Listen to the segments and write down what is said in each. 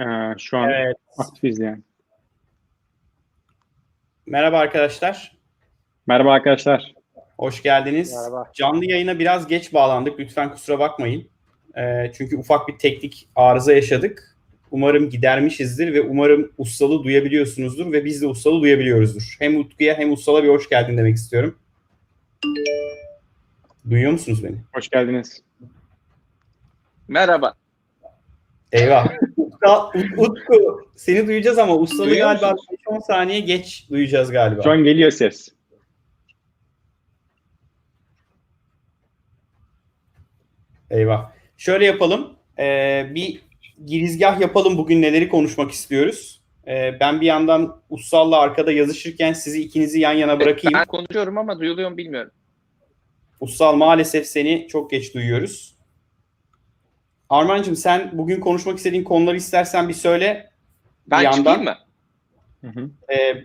Ee, şu an Evet. aktifiz yani. Merhaba arkadaşlar. Merhaba arkadaşlar. Hoş geldiniz. Merhaba. Canlı yayına biraz geç bağlandık. Lütfen kusura bakmayın. Ee, çünkü ufak bir teknik arıza yaşadık. Umarım gidermişizdir ve umarım Ussal'ı duyabiliyorsunuzdur ve biz de Ussal'ı duyabiliyoruzdur. Hem Utku'ya hem Ussal'a bir hoş geldin demek istiyorum. Duyuyor musunuz beni? Hoş geldiniz. Merhaba. Eyvah. Ut- Utku seni duyacağız ama Duyuyor galiba musunuz? 10 saniye geç duyacağız galiba. Şu an geliyor ses. Eyvah. Şöyle yapalım. Ee, bir girizgah yapalım. Bugün neleri konuşmak istiyoruz. Ee, ben bir yandan Ussal'la arkada yazışırken sizi ikinizi yan yana bırakayım. Ben konuşuyorum ama duyuluyor mu bilmiyorum. Ussal maalesef seni çok geç duyuyoruz. Armancığım sen bugün konuşmak istediğin konuları istersen bir söyle. Ben Bir yandan- çıkayım mı? Hı hı. Ee,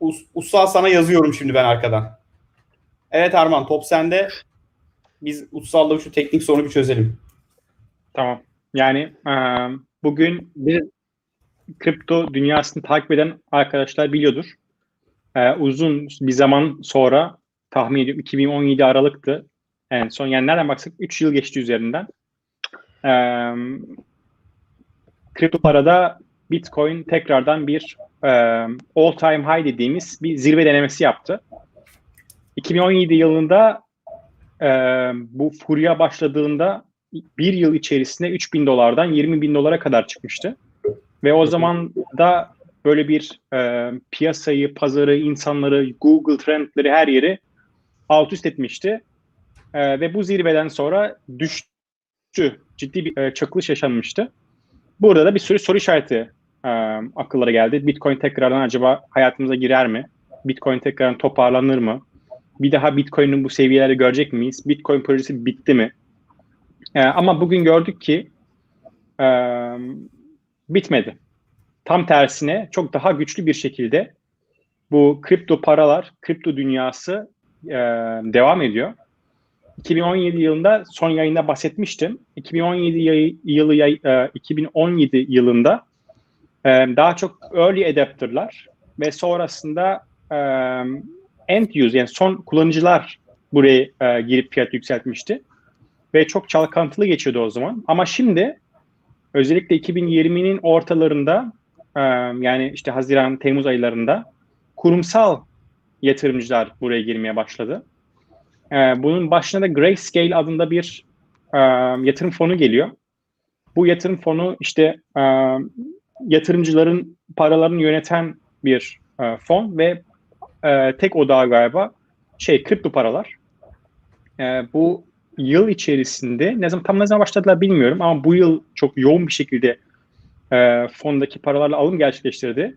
Us- Ussal sana yazıyorum şimdi ben arkadan. Evet Arman top sende. Biz Ussal'la şu teknik sorunu bir çözelim. Tamam. Yani e, bugün bir kripto dünyasını takip eden arkadaşlar biliyordur. E, uzun bir zaman sonra tahmin ediyorum 2017 Aralık'tı en son. Yani nereden baksak 3 yıl geçti üzerinden. E, kripto parada Bitcoin tekrardan bir e, all time high dediğimiz bir zirve denemesi yaptı. 2017 yılında e, bu furya başladığında bir yıl içerisinde 3 bin dolardan 20 bin dolara kadar çıkmıştı. Ve o zaman da böyle bir e, piyasayı, pazarı, insanları, Google trendleri her yeri alt üst etmişti. E, ve bu zirveden sonra düştü. Ciddi bir e, çakılış yaşanmıştı. Burada da bir sürü soru işareti e, akıllara geldi. Bitcoin tekrardan acaba hayatımıza girer mi? Bitcoin tekrardan toparlanır mı? Bir daha Bitcoin'in bu seviyeleri görecek miyiz? Bitcoin projesi bitti mi? Ee, ama bugün gördük ki e, bitmedi. Tam tersine çok daha güçlü bir şekilde bu kripto paralar, kripto dünyası e, devam ediyor. 2017 yılında son yayında bahsetmiştim. 2017 yayı- yılı yay- e, 2017 yılında e, daha çok early adapter'lar ve sonrasında e, end user yani son kullanıcılar buraya girip fiyat yükseltmişti ve çok çalkantılı geçiyordu o zaman. Ama şimdi özellikle 2020'nin ortalarında yani işte Haziran, Temmuz aylarında kurumsal yatırımcılar buraya girmeye başladı. E, bunun başına da Grayscale adında bir e, yatırım fonu geliyor. Bu yatırım fonu işte e, yatırımcıların paralarını yöneten bir e, fon ve e, tek odağı galiba şey kripto paralar. E, bu yıl içerisinde ne zaman tam ne zaman başladılar bilmiyorum ama bu yıl çok yoğun bir şekilde e, fondaki paralarla alım gerçekleştirdi.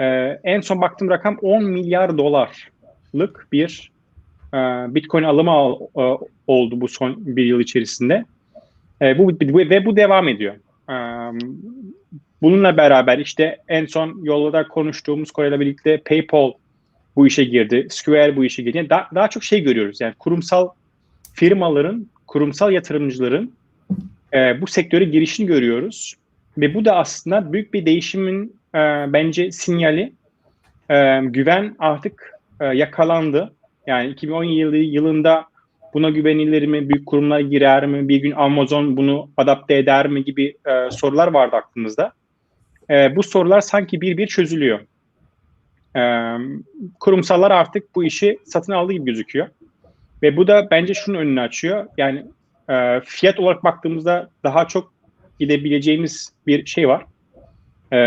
E, en son baktığım rakam 10 milyar dolarlık bir Bitcoin alımı al- e, oldu bu son bir yıl içerisinde. E, bu ve bu devam ediyor. E, bununla beraber işte en son yolda konuştuğumuz Kore'yle birlikte PayPal bu işe girdi, Square bu işe girdi. Daha, daha çok şey görüyoruz. Yani kurumsal firmaların, kurumsal yatırımcıların e, bu sektöre girişini görüyoruz. Ve bu da aslında büyük bir değişimin e, bence sinyali. Güven artık yakalandı. Yani 2017 yılı, yılında buna güvenilir mi, büyük kurumlar girer mi, bir gün Amazon bunu adapte eder mi gibi e, sorular vardı aklımızda. E, bu sorular sanki bir bir çözülüyor. E, kurumsallar artık bu işi satın aldığı gibi gözüküyor. Ve bu da bence şunun önünü açıyor. Yani e, fiyat olarak baktığımızda daha çok gidebileceğimiz bir şey var. E,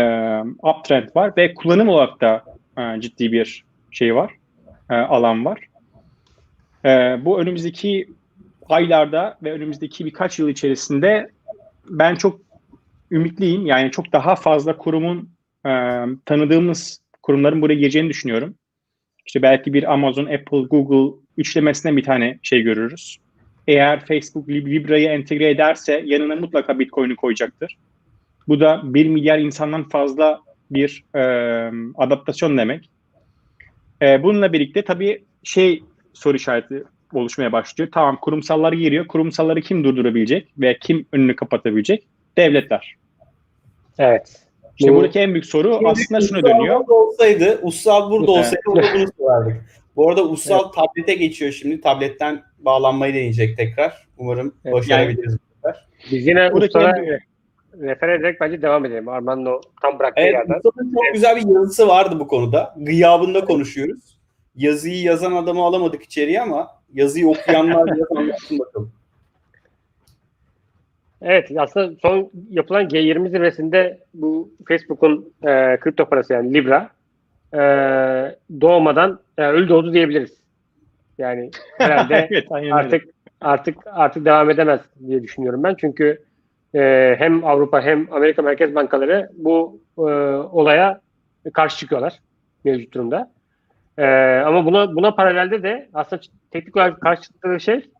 uptrend var ve kullanım olarak da e, ciddi bir şey var. E, alan var. E, bu önümüzdeki aylarda ve önümüzdeki birkaç yıl içerisinde ben çok ümitliyim. Yani çok daha fazla kurumun e, tanıdığımız kurumların buraya gireceğini düşünüyorum. İşte belki bir Amazon, Apple, Google üçlemesinden bir tane şey görürüz. Eğer Facebook Lib- Libra'yı entegre ederse yanına mutlaka Bitcoin'i koyacaktır. Bu da 1 milyar insandan fazla bir e, adaptasyon demek. E, bununla birlikte tabii şey soru işareti oluşmaya başlıyor. Tamam kurumsallar giriyor. Kurumsalları kim durdurabilecek ve kim önünü kapatabilecek? Devletler. Evet. İşte Bu- buradaki en büyük soru aslında şuna dönüyor. burada olsaydı, Ussal burada Evet. olsaydı o da bunu sorardık. Bu arada Ussal tablete geçiyor şimdi. Tabletten bağlanmayı deneyecek tekrar. Umarım Evet, başarabiliriz. Biz yine Buradaki en büyük- refer ederek bence devam edelim. Armando tam bıraktığı Evet, yerden. Çok güzel bir yazısı vardı bu konuda. Gıyabında konuşuyoruz. Yazıyı yazan adamı alamadık içeriye ama yazıyı okuyanlar anlatsın bakalım. Evet aslında son yapılan G20 zirvesinde bu Facebook'un e, kripto parası yani Libra e, doğmadan e, öldü oldu diyebiliriz. Yani herhalde evet, artık artık artık devam edemez diye düşünüyorum ben. Çünkü e, hem Avrupa hem Amerika Merkez Bankaları bu e, olaya karşı çıkıyorlar mevcut durumda. E, ama buna buna paralelde de aslında teknik olarak karşı çıktığı şey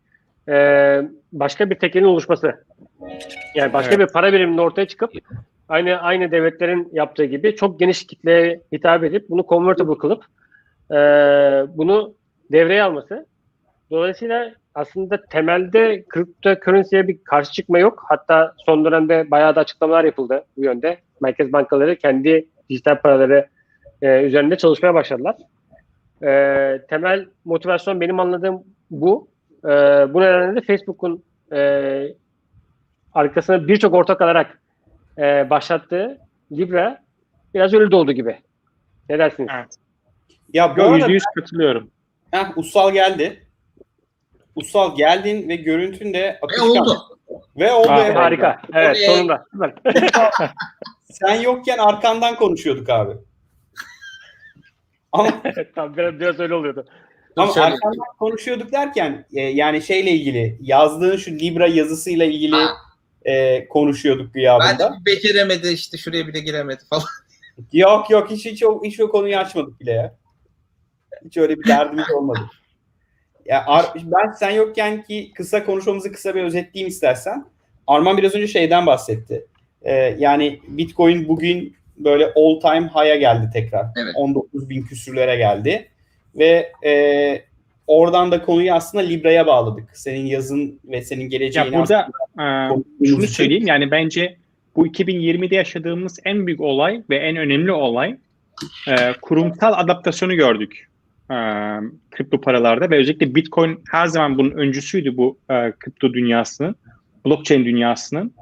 e, başka bir tekelin oluşması. Yani başka Evet. bir para biriminin ortaya çıkıp aynı aynı devletlerin yaptığı gibi çok geniş kitleye hitap edip bunu convertible kılıp e, bunu devreye alması. Dolayısıyla aslında temelde cryptocurrency'ye bir karşı çıkma yok. Hatta son dönemde bayağı da açıklamalar yapıldı bu yönde. Merkez bankaları kendi dijital paraları e, üzerinde çalışmaya başladılar. E, temel motivasyon benim anladığım bu. E, bu nedenle de Facebook'un e, arkasına birçok ortak alarak e, başlattığı Libra biraz ölü doldu gibi. Ne dersiniz? Evet. Ya bu Yo, arada Yüzde yüz katılıyorum. heh, Ussal geldi. Ussal geldin ve görüntün de Ve oldu. Ve oldu. Evet. Harika. Evet Oraya- sonunda. Sen yokken arkandan konuşuyorduk abi. Ama tamam, biraz, biraz öyle oluyordu. Dur Ama şöyle. arkamdan konuşuyorduk derken e, yani şeyle ilgili yazdığın şu Libra yazısıyla ilgili Ha. e, konuşuyorduk Ben gıyabında. de bir beceremedi işte şuraya bile giremedi falan. Yok yok hiç hiç o, hiç o konuyu açmadık bile ya. Hiç öyle bir derdimiz olmadı. Ya Ar- ben sen yokken ki kısa konuşmamızı kısa bir özetleyeyim istersen. Arman biraz önce şeyden bahsetti. E, yani Bitcoin bugün böyle all time high'a geldi tekrar. Evet. 19 bin küsürlere geldi. Ve e, oradan da konuyu aslında Libra'ya bağladık. Senin yazın ve senin geleceğini Ya burada aslında e, şunu söyleyeyim yani bence bu 2020'de yaşadığımız en büyük olay ve en önemli olay e, kurumsal adaptasyonu gördük e, kripto paralarda ve özellikle Bitcoin her zaman bunun öncüsüydü bu e, kripto dünyasının, blockchain dünyasının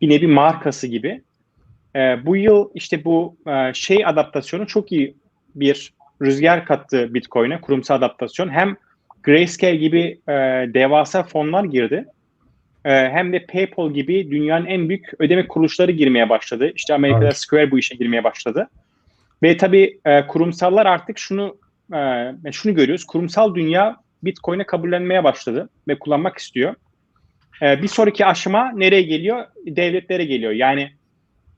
bir nevi markası gibi. E, bu yıl işte bu e, şey adaptasyonu çok iyi bir rüzgar kattı Bitcoin'e, kurumsal adaptasyon. Hem Grayscale gibi e, devasa fonlar girdi. Ee, hem de PayPal gibi dünyanın en büyük ödeme kuruluşları girmeye başladı. İşte Amerika'da Evet. Square bu işe girmeye başladı. Ve tabii e, kurumsallar artık şunu e, şunu görüyoruz. Kurumsal dünya Bitcoin'e kabullenmeye başladı ve kullanmak istiyor. E, bir sonraki aşama nereye geliyor? Devletlere geliyor. Yani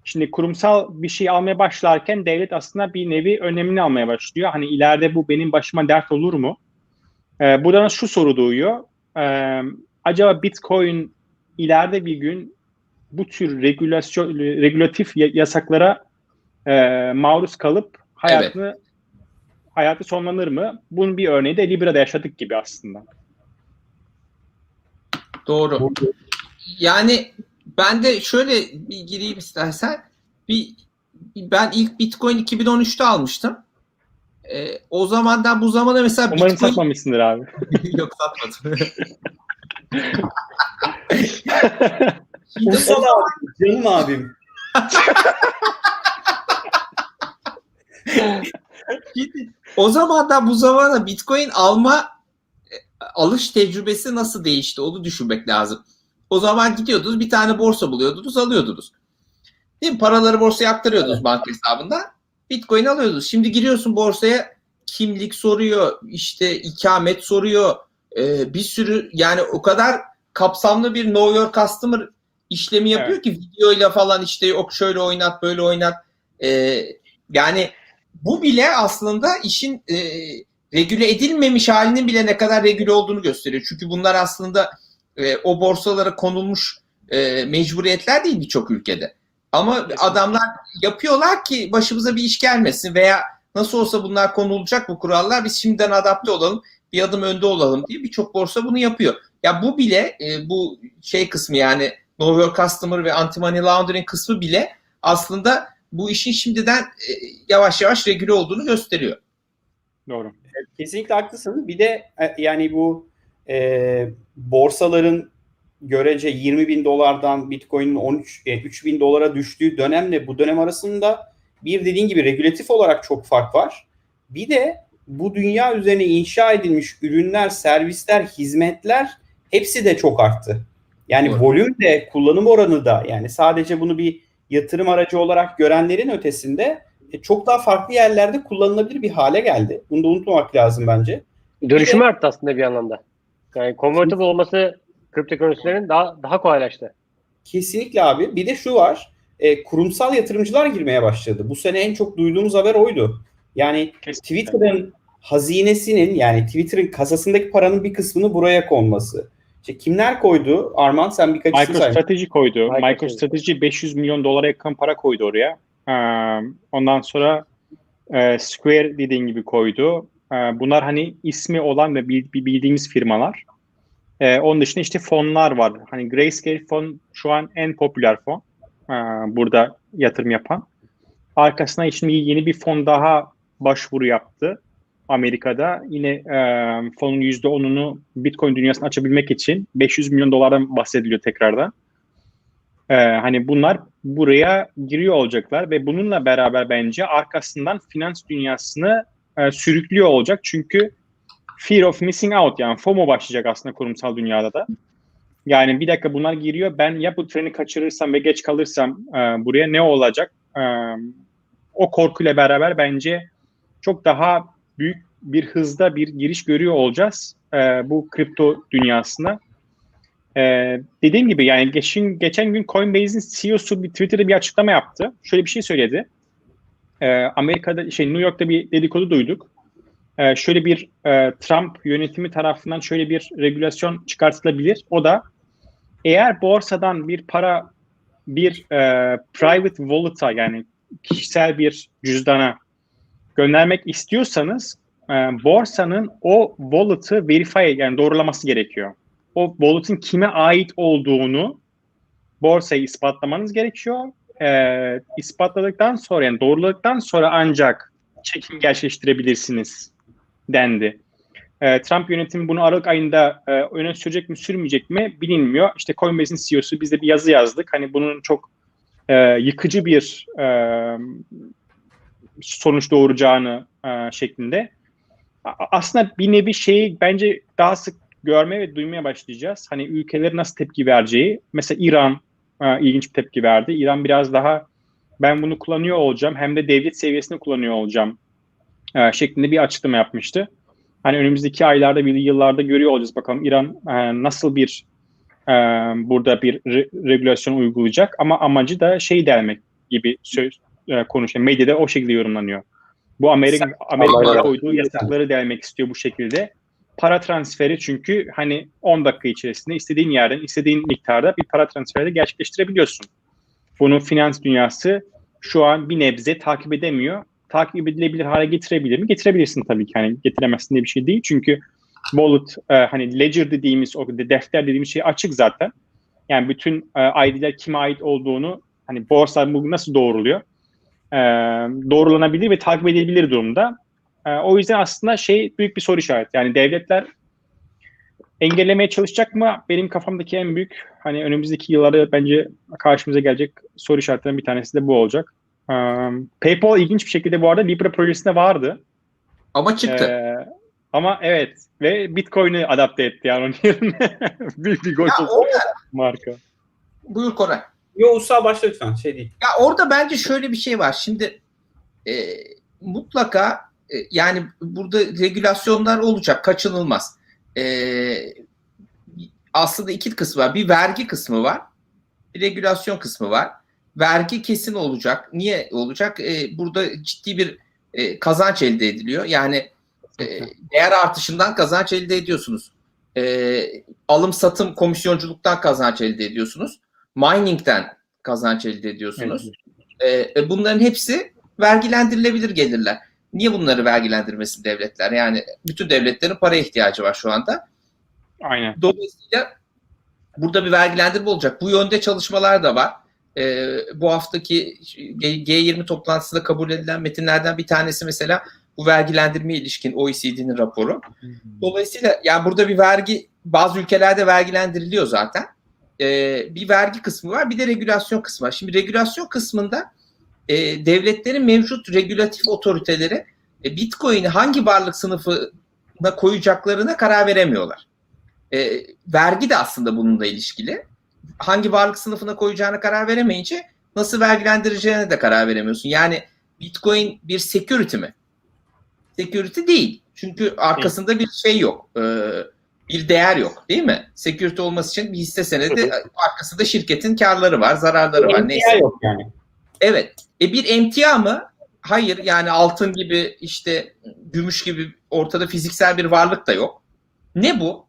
şimdi kurumsal bir şey almaya başlarken devlet aslında bir nevi önemini almaya başlıyor. Hani ileride bu benim başıma dert olur mu? E, buradan şu soru doğuyor. E, acaba Bitcoin ileride bir gün bu tür regülasyon regülatif ya- yasaklara e, maruz kalıp hayatını hayatı sonlanır mı? Bunun bir örneği de Libra'da yaşadık gibi aslında. Doğru. Yani ben de şöyle bir gireyim istersen. Bir, ben ilk Bitcoin 2013'te almıştım. Ee, o zamandan bu zamana mesela Umarım Bitcoin satmamışsındır abi. yok satmadım. Şimdi Ussal abi, canım abim. O zamandan bu zamana Bitcoin alma e, alış tecrübesi nasıl değişti onu düşünmek lazım. O zaman gidiyordunuz bir tane borsa buluyordunuz alıyordunuz. Değil mi? Paraları borsaya aktarıyordunuz banka hesabında. Bitcoin alıyordunuz. Şimdi giriyorsun borsaya kimlik soruyor, işte ikamet soruyor. Ee, bir sürü yani o kadar kapsamlı bir know your customer işlemi yapıyor ki videoyla falan işte yok şöyle oynat böyle oynat. Ee, yani bu bile aslında işin e, regüle edilmemiş halinin bile ne kadar regüle olduğunu gösteriyor. Çünkü bunlar aslında e, o borsalara konulmuş e, mecburiyetler değil birçok ülkede. Ama adamlar yapıyorlar ki başımıza bir iş gelmesin veya nasıl olsa bunlar konulacak bu kurallar biz şimdiden adapte olalım bir adım önde olalım diye birçok borsa bunu yapıyor. Ya bu bile e, bu şey kısmı yani Know Your Customer ve Anti Money Laundering kısmı bile aslında bu işin şimdiden e, yavaş yavaş regüle olduğunu gösteriyor. Doğru. Kesinlikle haklısın. Bir de e, yani bu e, borsaların görece 20 bin dolardan Bitcoin'in 13 e, 3 bin dolara düştüğü dönemle bu dönem arasında bir dediğin gibi regülatif olarak çok fark var. Bir de bu dünya üzerine inşa edilmiş ürünler, servisler, hizmetler hepsi de çok arttı. Yani Doğru. volüm de kullanım oranı da yani sadece bunu bir yatırım aracı olarak görenlerin ötesinde e, çok daha farklı yerlerde kullanılabilir bir hale geldi. Bunu da unutmamak lazım bence. Dönüşümü arttı aslında bir anlamda. Yani convertible olması kriptokurrency'lerin daha daha kolaylaştı. Kesinlikle abi. Bir de şu var. E, kurumsal yatırımcılar girmeye başladı. Bu sene en çok duyduğumuz haber oydu. Yani Kesinlikle. Twitter'ın hazinesinin yani Twitter'ın kasasındaki paranın bir kısmını buraya konması. İşte kimler koydu? Arman sen birkaç isim say. MicroStrategy koydu. MicroStrategy. MicroStrategy 500 milyon dolara yakın para koydu oraya. Ee, Ondan sonra e, Square dediğin gibi koydu. Ee, Bunlar hani ismi olan ve bil- bildiğimiz firmalar. Ee, Onun dışında işte fonlar var. Hani Grayscale fon şu an en popüler fon. Ee, Burada yatırım yapan. Arkasına şimdi yeni bir fon daha başvuru yaptı. Amerika'da yine e, fonun %10'unu Bitcoin dünyasına açabilmek için 500 milyon dolardan bahsediliyor tekrardan. Ee, hani bunlar buraya giriyor olacaklar ve bununla beraber bence arkasından finans dünyasını e, sürüklüyor olacak. Çünkü fear of missing out yani FOMO başlayacak aslında kurumsal dünyada da. Yani bir dakika bunlar giriyor. Ben ya bu treni kaçırırsam ve geç kalırsam e, buraya ne olacak? E, o korkuyla beraber bence çok daha büyük bir hızda bir giriş görüyor olacağız e, bu kripto dünyasına. Ee, dediğim gibi yani geçen, geçen gün Coinbase'in CEO'su bir Twitter'da bir açıklama yaptı. Şöyle bir şey söyledi. Ee, Amerika'da şey New York'ta bir dedikodu duyduk. Ee, şöyle bir e, Trump yönetimi tarafından şöyle bir regülasyon çıkartılabilir. O da eğer borsadan bir para bir e, private wallet'a yani kişisel bir cüzdana göndermek istiyorsanız e, borsanın o wallet'ı verify yani doğrulaması gerekiyor o wallet'ın kime ait olduğunu borsaya ispatlamanız gerekiyor. Ee, ispatladıktan sonra yani doğruladıktan sonra ancak çekim gerçekleştirebilirsiniz dendi. Ee, Trump yönetimi bunu Aralık ayında e, öne sürecek mi sürmeyecek mi bilinmiyor. İşte Coinbase'in CEO'su biz bir yazı yazdık. Hani bunun çok e, yıkıcı bir e, sonuç doğuracağını e, şeklinde. Aslında bir nevi şeyi bence daha sık görmeye ve duymaya başlayacağız. Hani ülkeler nasıl tepki vereceği. Mesela İran e, ilginç bir tepki verdi. İran biraz daha ben bunu kullanıyor olacağım hem de devlet seviyesinde kullanıyor olacağım e, şeklinde bir açıklama yapmıştı. Hani önümüzdeki aylarda bir yıllarda görüyor olacağız bakalım İran e, nasıl bir e, burada bir re- regülasyon uygulayacak ama amacı da şey delmek gibi söz e, konuşuyor. Medyada o şekilde yorumlanıyor. Bu Amerika Amerika'nın Allah'a- koyduğu yasakları delmek istiyor bu şekilde para transferi çünkü hani 10 dakika içerisinde istediğin yerden istediğin miktarda bir para transferi gerçekleştirebiliyorsun. Bunu finans dünyası şu an bir nebze takip edemiyor. Takip edilebilir hale getirebilir mi? Getirebilirsin tabii ki. Hani getiremezsin diye bir şey değil. Çünkü wallet e, hani ledger dediğimiz o de- defter dediğimiz şey açık zaten. Yani bütün e, ID'ler kime ait olduğunu hani borsa bu nasıl doğruluyor? E, doğrulanabilir ve takip edilebilir durumda. E, o yüzden aslında şey büyük bir soru işareti. Yani devletler engellemeye çalışacak mı? Benim kafamdaki en büyük hani önümüzdeki yıllarda bence karşımıza gelecek soru işaretlerinden bir tanesi de bu olacak. E, PayPal ilginç bir şekilde bu arada Libra projesinde vardı. Ama çıktı. E, ama evet ve Bitcoin'i adapte etti yani onun yerine. büyük bir gol marka. buyur Koray. Yo Usta başla lütfen. Şey değil. Ya orada bence şöyle bir şey var. Şimdi e, mutlaka e, yani burada regülasyonlar olacak. Kaçınılmaz. E, aslında iki kısmı var. Bir vergi kısmı var. Bir regülasyon kısmı var. Vergi kesin olacak. Niye olacak? E, burada ciddi bir e, kazanç elde ediliyor. Yani e, değer artışından kazanç elde ediyorsunuz. E, alım satım komisyonculuktan kazanç elde ediyorsunuz. Mining'den kazanç elde ediyorsunuz. Evet. E, bunların hepsi vergilendirilebilir gelirler. Niye bunları vergilendirmesin devletler? Yani bütün devletlerin para ihtiyacı var şu anda. Aynen. Dolayısıyla burada bir vergilendirme olacak. Bu yönde çalışmalar da var. e, bu haftaki G- G20 toplantısında kabul edilen metinlerden bir tanesi mesela bu vergilendirme ilişkin OECD'nin raporu. Dolayısıyla yani burada bir vergi bazı ülkelerde vergilendiriliyor zaten. Ee, bir vergi kısmı var bir de regülasyon kısmı var. Şimdi regülasyon kısmında e, devletlerin mevcut regülatif otoriteleri e, Bitcoin'i hangi varlık sınıfına koyacaklarına karar veremiyorlar. E, vergi de aslında bununla ilişkili. Hangi varlık sınıfına koyacağına karar veremeyince nasıl vergilendireceğine de karar veremiyorsun. Yani Bitcoin bir security mi? Security değil. Çünkü arkasında bir şey yok. Ee, bir değer yok değil mi? Security olması için bir hisse senedi arkasında şirketin karları var, zararları var. Neyse. Emtia yok yani. Evet. E bir emtia mı? Hayır. Yani altın gibi işte gümüş gibi ortada fiziksel bir varlık da yok. Ne bu?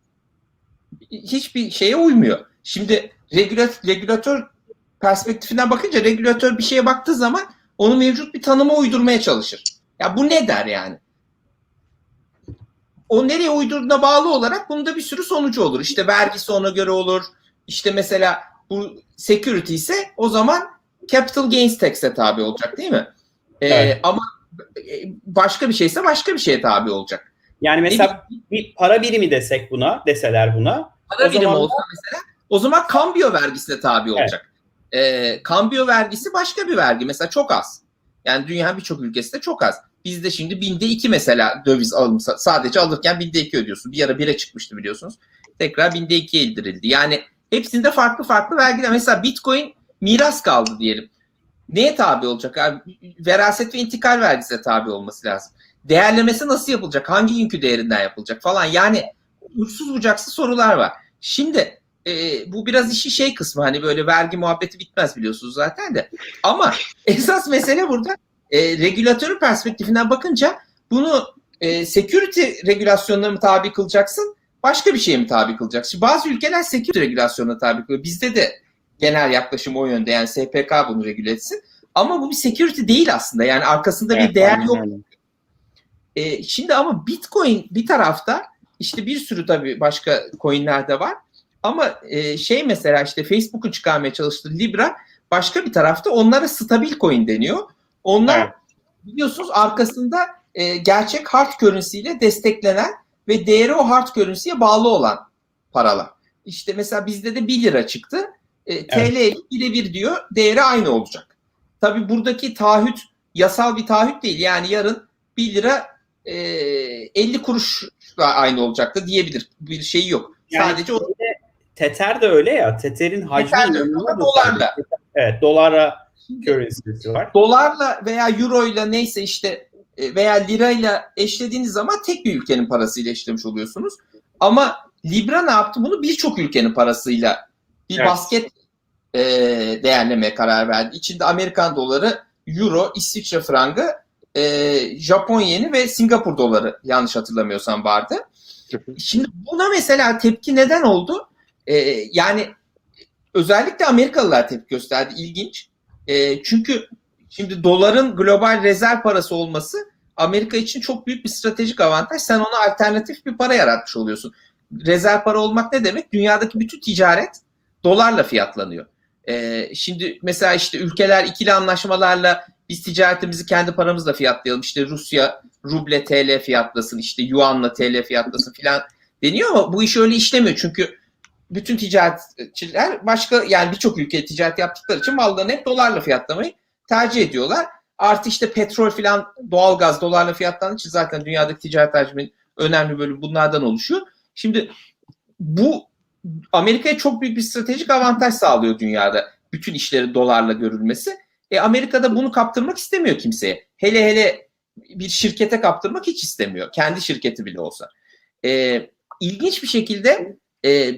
Hiçbir şeye uymuyor. Şimdi regülat, regülatör perspektifinden bakınca regülatör bir şeye baktığı zaman onu mevcut bir tanıma uydurmaya çalışır. Ya bu ne der yani? O nereye uydurduğuna bağlı olarak bunda bir sürü sonucu olur. İşte vergisi ona göre olur. İşte mesela bu security ise o zaman capital gains tax'e tabi olacak değil mi? Ee, Evet. Ama e, başka bir şeyse başka bir şeye tabi olacak. Yani mesela bir para birimi desek buna, deseler buna. Para birimi zaman- olsa mesela o zaman kambiyo vergisine tabi olacak. Ee, kambiyo vergisi başka bir vergi. Mesela çok az. Yani dünyanın birçok ülkesinde çok az. Bizde şimdi binde iki mesela döviz alım sadece alırken binde iki ödüyorsun. Bir ara bire çıkmıştı biliyorsunuz. Tekrar binde ikiye indirildi. Yani hepsinde farklı farklı vergiler. Mesela Bitcoin miras kaldı diyelim. Neye tabi olacak? Abi, veraset ve intikal vergisine tabi olması lazım. Değerlemesi nasıl yapılacak? Hangi yükü değerinden yapılacak falan. Yani uçsuz bucaksız sorular var. Şimdi e, bu biraz işi şey kısmı hani böyle vergi muhabbeti bitmez biliyorsunuz zaten de. Ama esas mesele burada e, regülatörün perspektifinden bakınca bunu e, security regülasyonlarına mı tabi kılacaksın? Başka bir şeye mi tabi kılacaksın? Şimdi bazı ülkeler security regülasyonuna tabi kılıyor. Bizde de genel yaklaşım o yönde yani SPK bunu regüle etsin. Ama bu bir security değil aslında. Yani arkasında bir Evet, değer aynen yok. öyle. E, şimdi ama Bitcoin bir tarafta işte bir sürü tabii başka coinler de var. Ama e, şey mesela işte Facebook'un çıkarmaya çalıştığı Libra başka bir tarafta onlara stabil coin deniyor. Onlar Evet. biliyorsunuz arkasında e, gerçek hard currency ile desteklenen ve değeri o hard currency'ye bağlı olan paralar. İşte mesela bizde de 1 lira çıktı. E, TL ile birebir diyor değeri aynı olacak. Tabii buradaki taahhüt yasal bir taahhüt değil. Yani yarın 1 lira e, 50 kuruşla aynı olacaktı diyebilir. Bir şeyi yok. Yani Sadece o Tether de öyle ya. Tether'in hacmi Tether de öyle dolarla. Evet, dolara currency'si var. dolarla veya euroyla neyse işte e, veya lirayla eşlediğiniz zaman tek bir ülkenin parasıyla eşlemiş oluyorsunuz. Ama Libra ne yaptı? Bunu birçok ülkenin parasıyla bir Evet. basket e, değerlemeye karar verdi. İçinde Amerikan doları, euro, İsviçre frangı, e, Japon yeni ve Singapur doları yanlış hatırlamıyorsam vardı. Şimdi buna mesela tepki neden oldu? E, yani özellikle Amerikalılar tepki gösterdi. İlginç. E, çünkü şimdi doların global rezerv parası olması Amerika için çok büyük bir stratejik avantaj. Sen ona alternatif bir para yaratmış oluyorsun. Rezerv para olmak ne demek? Dünyadaki bütün ticaret dolarla fiyatlanıyor. E, şimdi mesela işte ülkeler ikili anlaşmalarla biz ticaretimizi kendi paramızla fiyatlayalım. İşte Rusya ruble TL fiyatlasın, işte yuanla TL fiyatlasın filan deniyor ama bu iş öyle işlemiyor. Çünkü bütün ticaretçiler başka yani birçok ülke ticaret yaptıkları için mallarını hep dolarla fiyatlamayı tercih ediyorlar. Artı işte petrol filan doğalgaz dolarla fiyatlandığı için zaten dünyadaki ticaret hacminin önemli bölümü bunlardan oluşuyor. Şimdi bu Amerika'ya çok büyük bir stratejik avantaj sağlıyor dünyada bütün işleri dolarla görülmesi. E Amerika'da bunu kaptırmak istemiyor kimseye. Hele hele bir şirkete kaptırmak hiç istemiyor. Kendi şirketi bile olsa. E, ilginç bir şekilde e,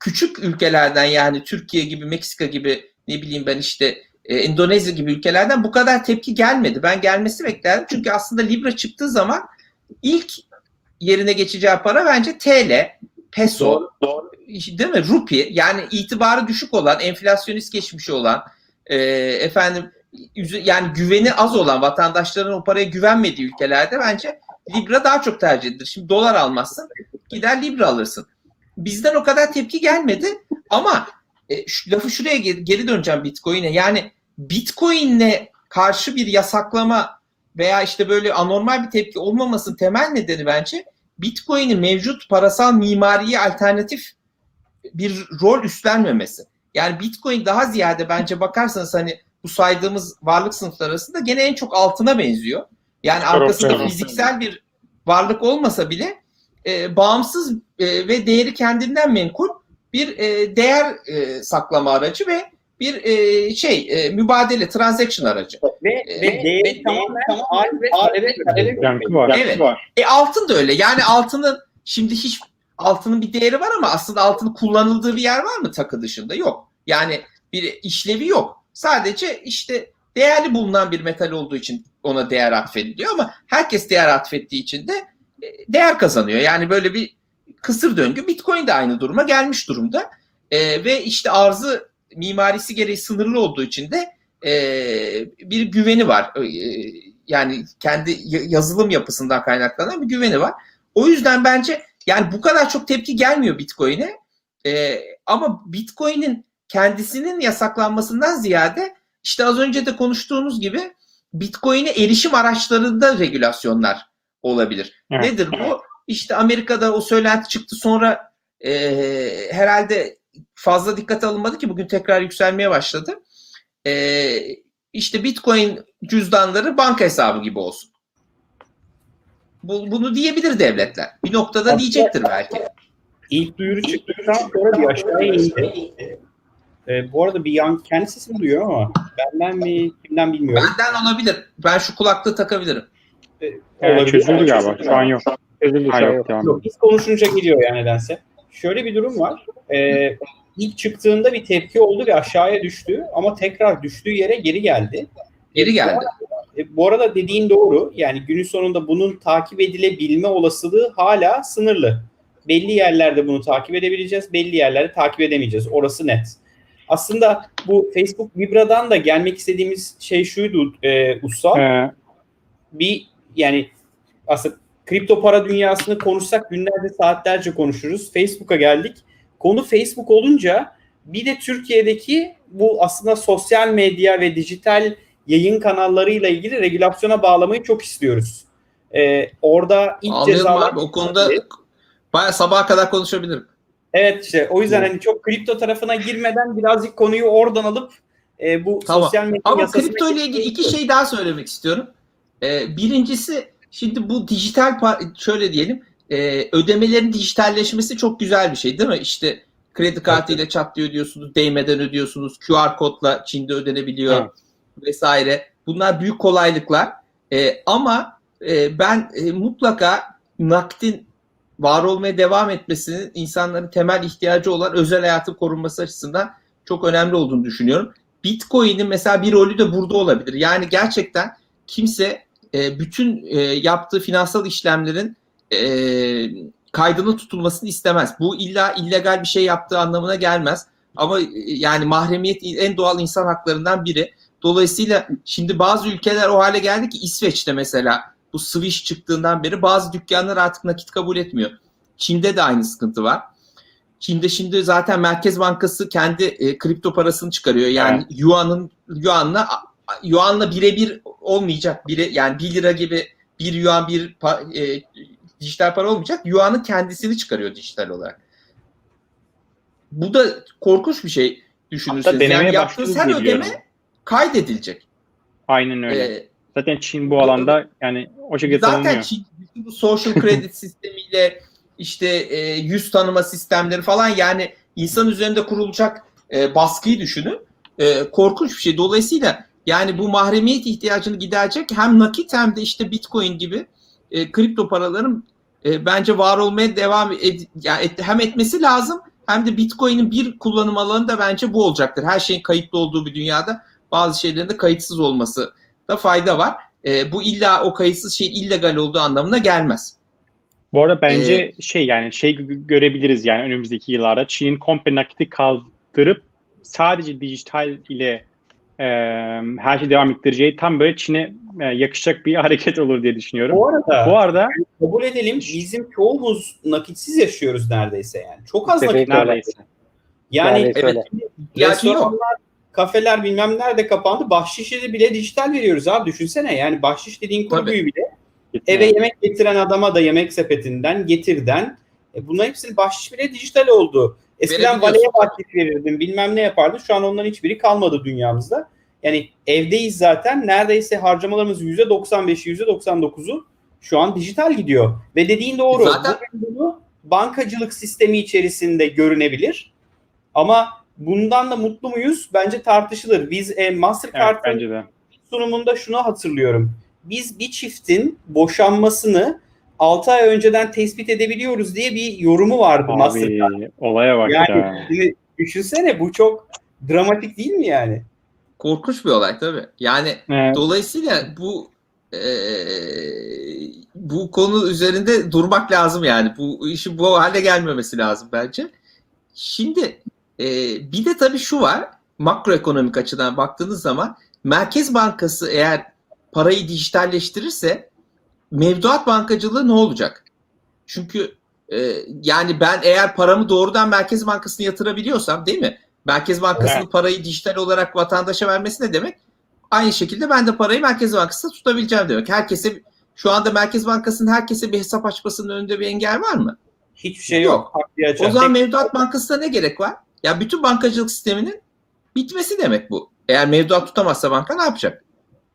küçük ülkelerden yani Türkiye gibi, Meksika gibi ne bileyim ben işte e, Endonezya gibi ülkelerden bu kadar tepki gelmedi. Ben gelmesi beklerdim. Çünkü aslında Libra çıktığı zaman ilk yerine geçeceği para bence TL, peso, Doğru, doğru. değil mi? Rupi yani itibarı düşük olan, enflasyonist geçmişi olan, e, efendim yani güveni az olan vatandaşların o paraya güvenmediği ülkelerde bence Libra daha çok tercih edilir. Şimdi dolar almazsın, gider Libra alırsın. Bizden o kadar tepki gelmedi ama e, şu, lafı şuraya geri, geri döneceğim Bitcoin'e. Yani Bitcoin'le karşı bir yasaklama veya işte böyle anormal bir tepki olmamasının temel nedeni bence Bitcoin'in mevcut parasal mimariye alternatif bir rol üstlenmemesi. Yani Bitcoin daha ziyade bence bakarsanız hani bu saydığımız varlık sınıfları arasında gene en çok altına benziyor. Yani arkasında fiziksel bir varlık olmasa bile e, bağımsız e, ve değeri kendinden menkul bir e, değer e, saklama aracı ve bir e, şey e, mübadele transaction aracı. Ve, Ee, ve değeri ve- tamamen ağır ve talebe. Yankı var. Evet. E altın da öyle. Yani altının şimdi hiç altının bir değeri var ama aslında altının kullanıldığı bir yer var mı takı dışında? Yok. Yani bir işlevi yok. Sadece işte değerli bulunan bir metal olduğu için ona değer atfediliyor ama herkes değer atfettiği için de e, değer kazanıyor. Yani böyle bir kısır döngü. Bitcoin de aynı duruma gelmiş durumda. E, ve işte arzı mimarisi gereği sınırlı olduğu için de e, bir güveni var. E, yani kendi yazılım yapısından kaynaklanan bir güveni var. O yüzden bence yani bu kadar çok tepki gelmiyor Bitcoin'e. E, ama Bitcoin'in kendisinin yasaklanmasından ziyade işte az önce de konuştuğunuz gibi Bitcoin'e erişim araçlarında regülasyonlar olabilir. Evet. Nedir bu? İşte Amerika'da o söylenti çıktı sonra e, herhalde fazla dikkate alınmadı ki bugün tekrar yükselmeye başladı. E, işte Bitcoin cüzdanları banka hesabı gibi olsun. Bu, bunu diyebilir devletler. Bir noktada Aslında- diyecektir belki. İlk duyuru çıktıktan sonra bir aşağıya indi. Ee, bu arada bir yan kendi sesimi duyuyor ama benden mi kimden bilmiyorum. Benden olabilir. Ben şu kulaklığı takabilirim. Evet, Olabilir. çözüldü galiba. Şu an yok. Çözüldü Ha, şu an yok, yok. biz konuşunca gidiyor yani nedense. Şöyle bir durum var. Ee, ilk çıktığında bir tepki oldu ve aşağıya düştü ama tekrar düştüğü yere geri geldi. Geri geldi. E, bu arada dediğin doğru. Yani günün sonunda bunun takip edilebilme olasılığı hala sınırlı. Belli yerlerde bunu takip edebileceğiz, belli yerlerde takip edemeyeceğiz. Orası net. Aslında bu Facebook Vibra'dan da gelmek istediğimiz şey şuydu e, Usta. Ee, Bir yani aslında kripto para dünyasını konuşsak günlerce saatlerce konuşuruz. Facebook'a geldik. Konu Facebook olunca bir de Türkiye'deki bu aslında sosyal medya ve dijital yayın kanallarıyla ilgili regülasyona bağlamayı çok istiyoruz. Ee, orada ilk Anlıyorum cezalar... abi. O konuda bayağı sabaha kadar konuşabilirim. Evet işte o yüzden hani çok kripto tarafına girmeden birazcık konuyu oradan alıp e, bu Tamam. sosyal medya Ama kripto ile ilgili iki şey daha söylemek istiyorum. Ee, birincisi şimdi bu dijital şöyle diyelim e, ödemelerin dijitalleşmesi çok güzel bir şey değil mi? İşte kredi kartıyla çat diye ödüyorsunuz, değmeden ödüyorsunuz, QR kodla Çin'de ödenebiliyor Evet. vesaire. Bunlar büyük kolaylıklar. Ee, ama e, ben e, mutlaka nakdin var olmaya devam etmesinin insanların temel ihtiyacı olan özel hayatın korunması açısından çok önemli olduğunu düşünüyorum. Bitcoin'in mesela bir rolü de burada olabilir. Yani gerçekten kimse e, bütün e, yaptığı finansal işlemlerin e, kaydının tutulmasını istemez. Bu illa illegal bir şey yaptığı anlamına gelmez. Ama e, yani mahremiyet en doğal insan haklarından biri. Dolayısıyla şimdi bazı ülkeler o hale geldi ki İsveç'te mesela bu Swish çıktığından beri bazı dükkanlar artık nakit kabul etmiyor. Çin'de de aynı sıkıntı var. Çin'de şimdi zaten Merkez Bankası kendi e, kripto parasını çıkarıyor. Yani yuanın yuanla yuanla birebir olmayacak. Bire, yani 1 lira gibi bir yuan bir pa- e, dijital para olmayacak. Yuanın kendisini çıkarıyor dijital olarak. Bu da korkunç bir şey düşünürseniz. Yani yaptığınız her ödeme kaydedilecek. Aynen öyle. Ee, Zaten Çin bu alanda yani o şekilde Zaten tanımlıyor. Çin, bu social credit sistemiyle işte e, yüz tanıma sistemleri falan yani insan üzerinde kurulacak e, baskıyı düşünün. E, korkunç bir şey. Dolayısıyla yani bu mahremiyet ihtiyacını giderecek hem nakit hem de işte bitcoin gibi e, kripto paraların e, bence var olmaya devam ed- yani et- hem etmesi lazım hem de bitcoin'in bir kullanım alanı da bence bu olacaktır. Her şeyin kayıtlı olduğu bir dünyada bazı şeylerin de kayıtsız olması da fayda var. E, bu illa o kayıtsız şey illegal olduğu anlamına gelmez. Bu arada bence Ee, şey yani şey gö- görebiliriz yani önümüzdeki yıllarda Çin'in komple nakiti kaldırıp sadece dijital ile e, her şey devam ettireceği tam böyle Çin'e e, yakışacak bir hareket olur diye düşünüyorum. Bu arada Bu arada kabul edelim bizim çoğumuz nakitsiz yaşıyoruz neredeyse yani. Çok az nakit neredeyse. Yani, Yani evet, restoranlar, kafeler bilmem nerede kapandı. Bahşişe bile dijital veriyoruz abi düşünsene. Yani bahşiş dediğin kurguyu bile eve yemek getiren adama da yemek sepetinden, getirden e, bunların hepsinin bahşiş bile dijital oldu. Eskiden valeye bahşiş verirdin bilmem ne yapardın. Şu an onların hiçbiri kalmadı dünyamızda. Yani evdeyiz zaten. Neredeyse harcamalarımız %95'i %99'u şu an dijital gidiyor. Ve dediğin doğru. Zaten- Bugün bunu bankacılık sistemi içerisinde görünebilir. Ama bundan da mutlu muyuz? Bence tartışılır. Biz e, Evet, Mastercard'ın bence de. sunumunda şunu hatırlıyorum. Biz bir çiftin boşanmasını 6 ay önceden tespit edebiliyoruz diye bir yorumu vardı Mastercard. Abi olaya bak Yani ya. şimdi düşünsene bu çok dramatik değil mi yani? Korkunç bir olay tabii. Yani Evet. dolayısıyla bu e, bu konu üzerinde durmak lazım yani. Bu işin bu hale gelmemesi lazım bence. Şimdi e, bir de tabii şu var. Makroekonomik açıdan baktığınız zaman Merkez Bankası eğer parayı dijitalleştirirse mevduat bankacılığı ne olacak? Çünkü e, yani ben eğer paramı doğrudan Merkez Bankası'na yatırabiliyorsam değil mi? Merkez Bankası'nın parayı dijital olarak vatandaşa vermesi ne demek? Aynı şekilde ben de parayı Merkez Bankası'nda tutabileceğim demek. Herkese şu anda Merkez Bankası'nın herkese bir hesap açmasının önünde bir engel var mı? Hiçbir şey yok. Yok. O zaman mevduat bankasına ne gerek var? Ya bütün bankacılık sisteminin bitmesi demek bu. Eğer mevduat tutamazsa banka ne yapacak?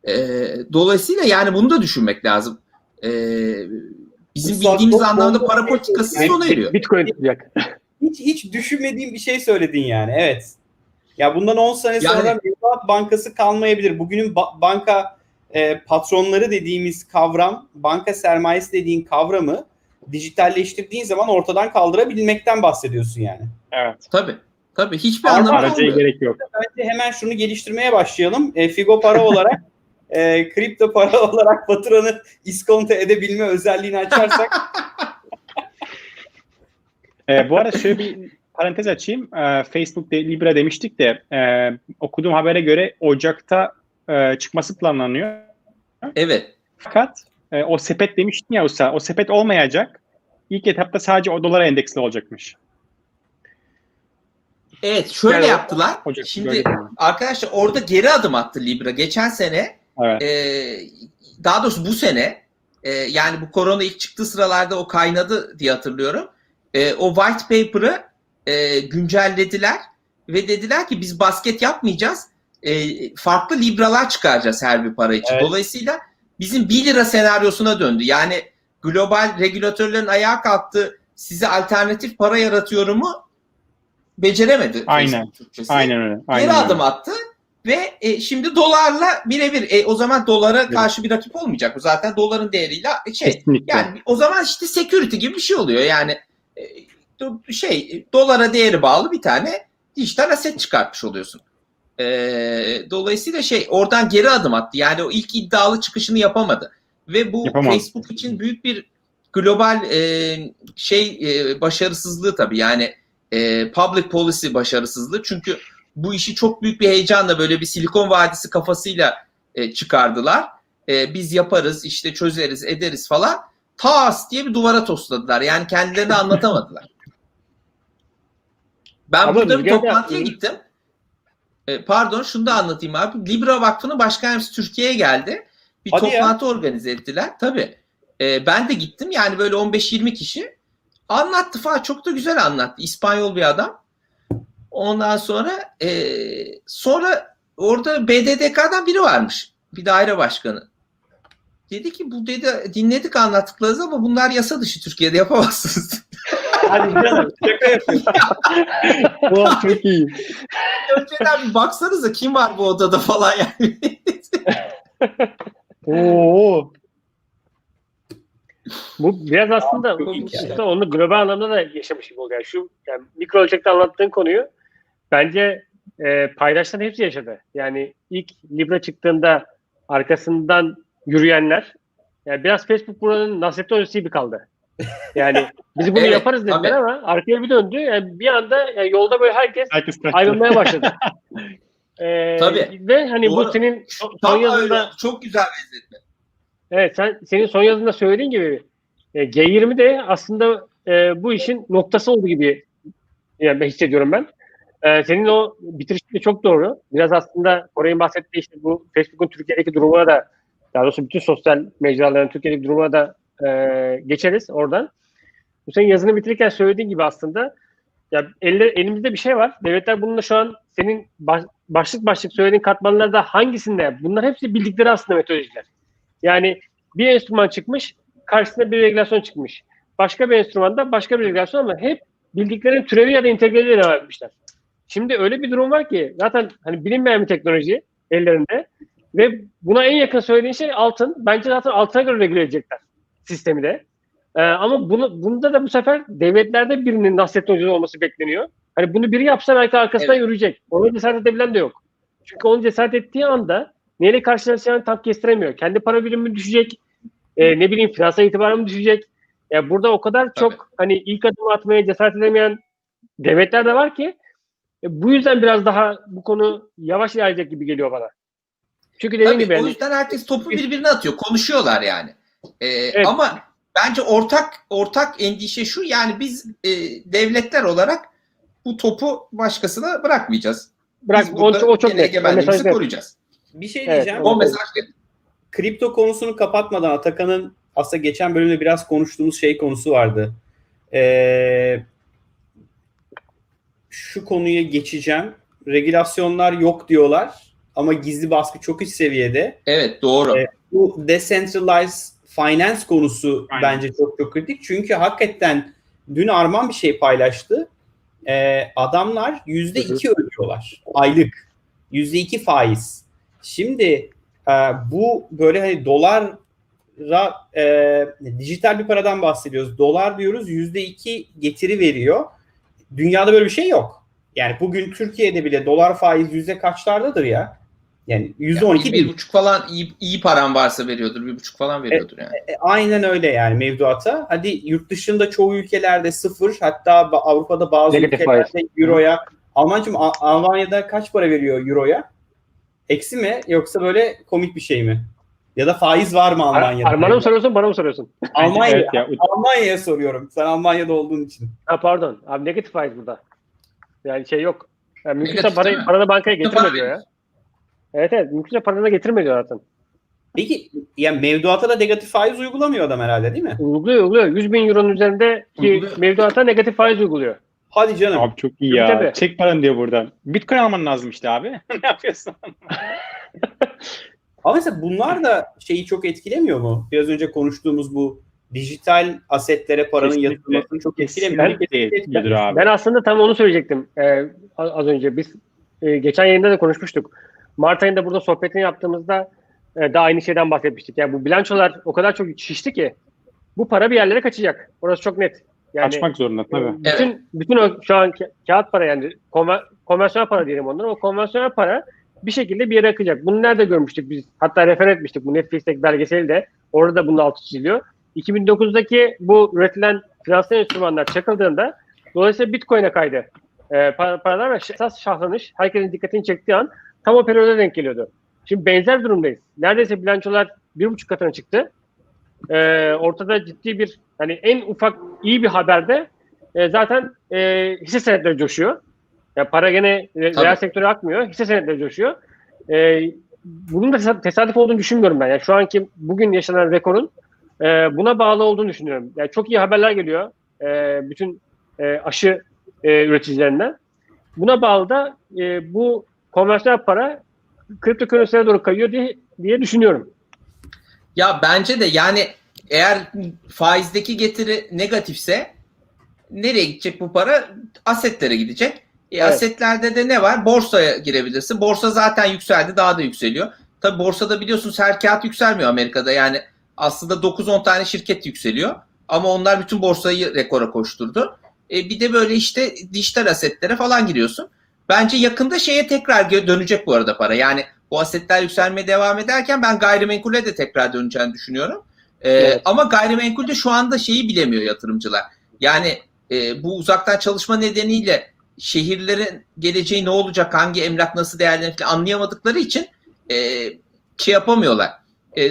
Ee, dolayısıyla yani bunu da düşünmek lazım. Ee, bizim Bu bildiğimiz saat- anlamda para politikası Yani sona eriyor. Bitcoin tutacak. hiç hiç düşünmediğim bir şey söyledin yani. Evet. Ya bundan 10 sene Yani- sonra mevduat bankası kalmayabilir. Bugünün ba- banka e, patronları dediğimiz kavram, banka sermayesi dediğin kavramı dijitalleştirdiğin zaman ortadan kaldırabilmekten bahsediyorsun yani. Evet. Tabii. Tabii hiçbir Arma anlamı Aracıya kalmıyor. gerek yok. Bence hemen şunu geliştirmeye başlayalım. E, Figo para olarak e, kripto para olarak faturanı iskonto edebilme özelliğini açarsak Ee, bu arada şöyle bir parantez açayım. Ee, Facebook de, Libra demiştik de e, okuduğum habere göre Ocak'ta e, çıkması planlanıyor. Evet. Fakat e, o sepet demiştin ya Usta, o sepet olmayacak. İlk etapta sadece o dolara endeksli olacakmış. Evet şöyle Yani yaptılar. Ocak, Şimdi böyle arkadaşlar orada geri adım attı Libra. Geçen sene Evet. Ee, daha doğrusu bu sene e, yani bu korona ilk çıktığı sıralarda o kaynadı diye hatırlıyorum. E, o white paper'ı e, güncellediler ve dediler ki biz basket yapmayacağız. E, farklı libralar çıkaracağız her bir para için. Evet. Dolayısıyla bizim 1 lira senaryosuna döndü. Yani global regülatörlerin ayağa kalktı size alternatif para yaratıyorumu beceremedi. Aynen. Aynen öyle. Aynen geri öyle. adım attı ve e, şimdi dolarla birebir e, o zaman dolara karşı bir rakip olmayacak. Bu zaten doların değeriyle şey Kesinlikle. yani o zaman işte security gibi bir şey oluyor. Yani e, şey dolara değeri bağlı bir tane dijital aset çıkartmış oluyorsun. E, dolayısıyla şey oradan geri adım attı. Yani o ilk iddialı çıkışını yapamadı. Ve bu Yapamaz. Facebook için büyük bir global e, şey e, başarısızlığı tabii. Yani e, public policy başarısızlığı. Çünkü bu işi çok büyük bir heyecanla böyle bir Silikon Vadisi kafasıyla e, çıkardılar. E, biz yaparız, işte çözeriz, ederiz falan. Tas diye bir duvara tosladılar. Yani kendilerini anlatamadılar. Ben Ama burada bir toplantıya gittim. E, pardon şunu da anlatayım abi. Libra Vakfı'nın başkan yardımcısı Türkiye'ye geldi. Bir Hadi ya. toplantı organize ettiler. Tabii. E, ben de gittim. Yani böyle 15-20 kişi. Anlattı falan. Çok da güzel anlattı. İspanyol bir adam. Ondan sonra e, sonra orada BDDK'dan biri varmış. Bir daire başkanı. Dedi ki bu dedi dinledik anlattıklarınızı ama bunlar yasa dışı Türkiye'de yapamazsınız. hadi canım şaka yapıyorsun. Ulan çok iyi. Önceden bir baksanıza kim var bu odada falan yani. Oo. Bu biraz aslında bu, işte onu global anlamda da yaşamış gibi oluyor. Yani şu yani mikro ölçekte anlattığın konuyu bence e, paydaşların hepsi yaşadı. Yani ilk Libra çıktığında arkasından yürüyenler yani biraz Facebook buranın Nasrettin Hocası gibi kaldı. Yani biz bunu Evet, yaparız dediler tabii. ama arkaya bir döndü. Yani bir anda yani yolda böyle herkes Herkes ayrılmaya başladı. Ee, Tabii. Ve hani Doğru. bu senin son Tam yazında öyle. Çok güzel benzetme. Evet sen senin son yazında söylediğin gibi e, G20 de aslında e, bu işin noktası olduğu gibi yani ben hissediyorum ben. Ee, senin o bitirişin de çok doğru. Biraz aslında Koray'ın bahsettiği işte bu Facebook'un Türkiye'deki durumuna da daha doğrusu bütün sosyal mecraların Türkiye'deki durumuna da e, geçeriz oradan. Bu senin yazını bitirirken söylediğin gibi aslında ya elle, elimizde bir şey var. Devletler bununla şu an senin baş- başlık başlık söylediğin katmanlarda hangisinde? Bunlar hepsi bildikleri aslında metodolojiler. Yani bir enstrüman çıkmış, karşısında bir regülasyon çıkmış. Başka bir enstrümanda başka bir regülasyon ama hep bildiklerinin türevi ya da integraliyle devam etmişler. Şimdi öyle bir durum var ki zaten hani bilinmeyen bir teknoloji ellerinde ve buna en yakın söylediğin şey altın. Bence zaten altına göre regüle edecekler sistemi de. Ee, ama bunu, bunda da bu sefer devletlerde birinin Nasrettin Hoca'da olması bekleniyor. Hani bunu biri yapsa belki arkasından Evet. yürüyecek. Onu cesaret edebilen de yok. Çünkü onu cesaret ettiği anda neyle karşılaşacağını tam kestiremiyor. Kendi para birimi düşecek. e, ne bileyim finansal itibarım düşecek. Ya burada o kadar çok hani ilk adımı atmaya cesaret edemeyen devletler de var ki e, bu yüzden biraz daha bu konu yavaş ilerleyecek gibi geliyor bana. Çünkü dediğim Tabii, gibi o yüzden herkes topu birbirine atıyor. Konuşuyorlar yani. Ee, Evet. Ama bence ortak ortak endişe şu yani biz e, devletler olarak bu topu başkasına bırakmayacağız. bırak Biz o, burada o çok net. O egemenliğimizi mesaj net. koruyacağız. Bir şey diyeceğim. evet. O mesaj net. kripto konusunu kapatmadan Atakan'ın aslında geçen bölümde biraz konuştuğumuz şey konusu vardı. Ee, şu konuya geçeceğim. Regülasyonlar yok diyorlar ama gizli baskı çok üst seviyede. Evet doğru. Evet. Bu decentralized finance konusu Aynen. bence çok çok kritik. Çünkü hakikaten dün Arman bir şey paylaştı. Ee, adamlar yüzde iki ödüyorlar aylık. Yüzde iki faiz. Şimdi e, bu böyle hani dolara e, dijital bir paradan bahsediyoruz. Dolar diyoruz yüzde iki getiri veriyor. Dünyada böyle bir şey yok. Yani bugün Türkiye'de bile dolar faiz yüzde kaçlardadır ya? Yani yüzde on iki bir, buçuk falan iyi, iyi paran varsa veriyordur. Bir buçuk falan veriyordur yani. E, aynen öyle yani mevduata. Hadi yurt dışında çoğu ülkelerde sıfır hatta Avrupa'da bazı Negatif ülkelerde euroya Almancım Almanya'da kaç para veriyor euroya? Eksi mi yoksa böyle komik bir şey mi? Ya da faiz var mı Ar- Almanya'da? Arman'a mı soruyorsun bana mı soruyorsun? Almanya, Evet ya, Almanya'ya soruyorum. Sen Almanya'da olduğun için. Ha pardon. Abi negatif faiz burada. Yani şey yok. Yani mümkünse parayı, paranı bankaya getirme diyor ya. Evet evet. Mümkünse paranı getirme diyor zaten. Peki yani mevduata da negatif faiz uygulamıyor adam herhalde değil mi? Uyguluyor uyguluyor. 100 bin euronun üzerinde ki mevduata negatif faiz uyguluyor. Hadi canım. Abi çok iyi ya. tabii. Çek paranı diyor buradan. Bitcoin alman lazım işte abi. ne yapıyorsun? Ama mesela bunlar da şeyi çok etkilemiyor mu? Biraz önce konuştuğumuz bu dijital asetlere paranın Kesinlikle. yatırılmasını çok etkilemiyor. mu? Kesinlikle etkilidir abi. Ben aslında tam onu söyleyecektim e, az önce. Biz e, geçen yayında da konuşmuştuk. Mart ayında burada sohbetini yaptığımızda e, da aynı şeyden bahsetmiştik. Yani bu bilançolar o kadar çok şişti ki bu para bir yerlere kaçacak. Orası çok net. Yani Açmak zorunda tabii. bütün bütün o şu an ka- kağıt para yani konver- konvansiyonel para diyelim onlara. O konvansiyonel para bir şekilde bir yere akacak. Bunu nerede görmüştük biz? Hatta refer etmiştik bu Netflix'teki belgeseli de. Orada da bunun altı çiziliyor. 2009'daki bu üretilen finansal enstrümanlar çakıldığında dolayısıyla Bitcoin'e kaydı. Para- paralar ve esas şahlanış herkesin dikkatini çektiği an tam o periyoda denk geliyordu. Şimdi benzer durumdayız. Neredeyse bilançolar bir buçuk katına çıktı. Ee, ortada ciddi bir hani en ufak iyi bir haberde e, zaten e, hisse senetleri coşuyor. Ya para gene e, reel Tabii. sektöre akmıyor. Hisse senetleri coşuyor. E, bunun da tesa- tesadüf olduğunu düşünmüyorum ben. Yani şu anki bugün yaşanan rekorun e, buna bağlı olduğunu düşünüyorum. Yani çok iyi haberler geliyor. E, bütün e, aşı e, üreticilerinden. Buna bağlı da e, bu konvansiyonel para kripto currency'lere doğru kayıyor diye, diye düşünüyorum. Ya bence de yani eğer faizdeki getiri negatifse nereye gidecek bu para? Asetlere gidecek. E, Evet. Asetlerde de ne var? Borsaya girebilirsin. Borsa zaten yükseldi daha da yükseliyor. Tabi borsada biliyorsunuz her kağıt yükselmiyor Amerika'da. Yani aslında 9-10 tane şirket yükseliyor. Ama onlar bütün borsayı rekora koşturdu. E, bir de böyle işte dijital asetlere falan giriyorsun. Bence yakında şeye tekrar dönecek bu arada para. Yani bu asetler yükselmeye devam ederken ben gayrimenkule de tekrar döneceğini düşünüyorum. Ee, Evet. Ama gayrimenkulde şu anda şeyi bilemiyor yatırımcılar. Yani e, bu uzaktan çalışma nedeniyle şehirlerin geleceği ne olacak, hangi emlak nasıl değerlenir anlayamadıkları için e, şey yapamıyorlar. E,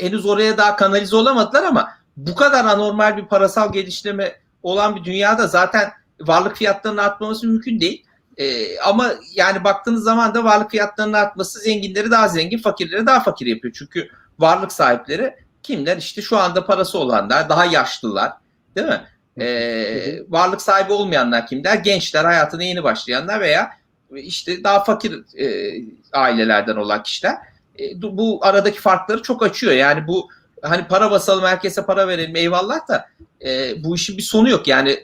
henüz oraya daha kanalize olamadılar ama bu kadar anormal bir parasal geliştirme olan bir dünyada zaten varlık fiyatlarının artmaması mümkün değil. E, ama yani baktığınız zaman da varlık fiyatlarının artması zenginleri daha zengin, fakirleri daha fakir yapıyor. Çünkü varlık sahipleri kimler? İşte şu anda parası olanlar, daha yaşlılar, değil mi? E, varlık sahibi olmayanlar kimler? Gençler, hayatına yeni başlayanlar veya işte daha fakir e, ailelerden olan kişiler. E, bu aradaki farkları çok açıyor. Yani bu hani para basalım, herkese para verelim eyvallah da e, bu işin bir sonu yok. Yani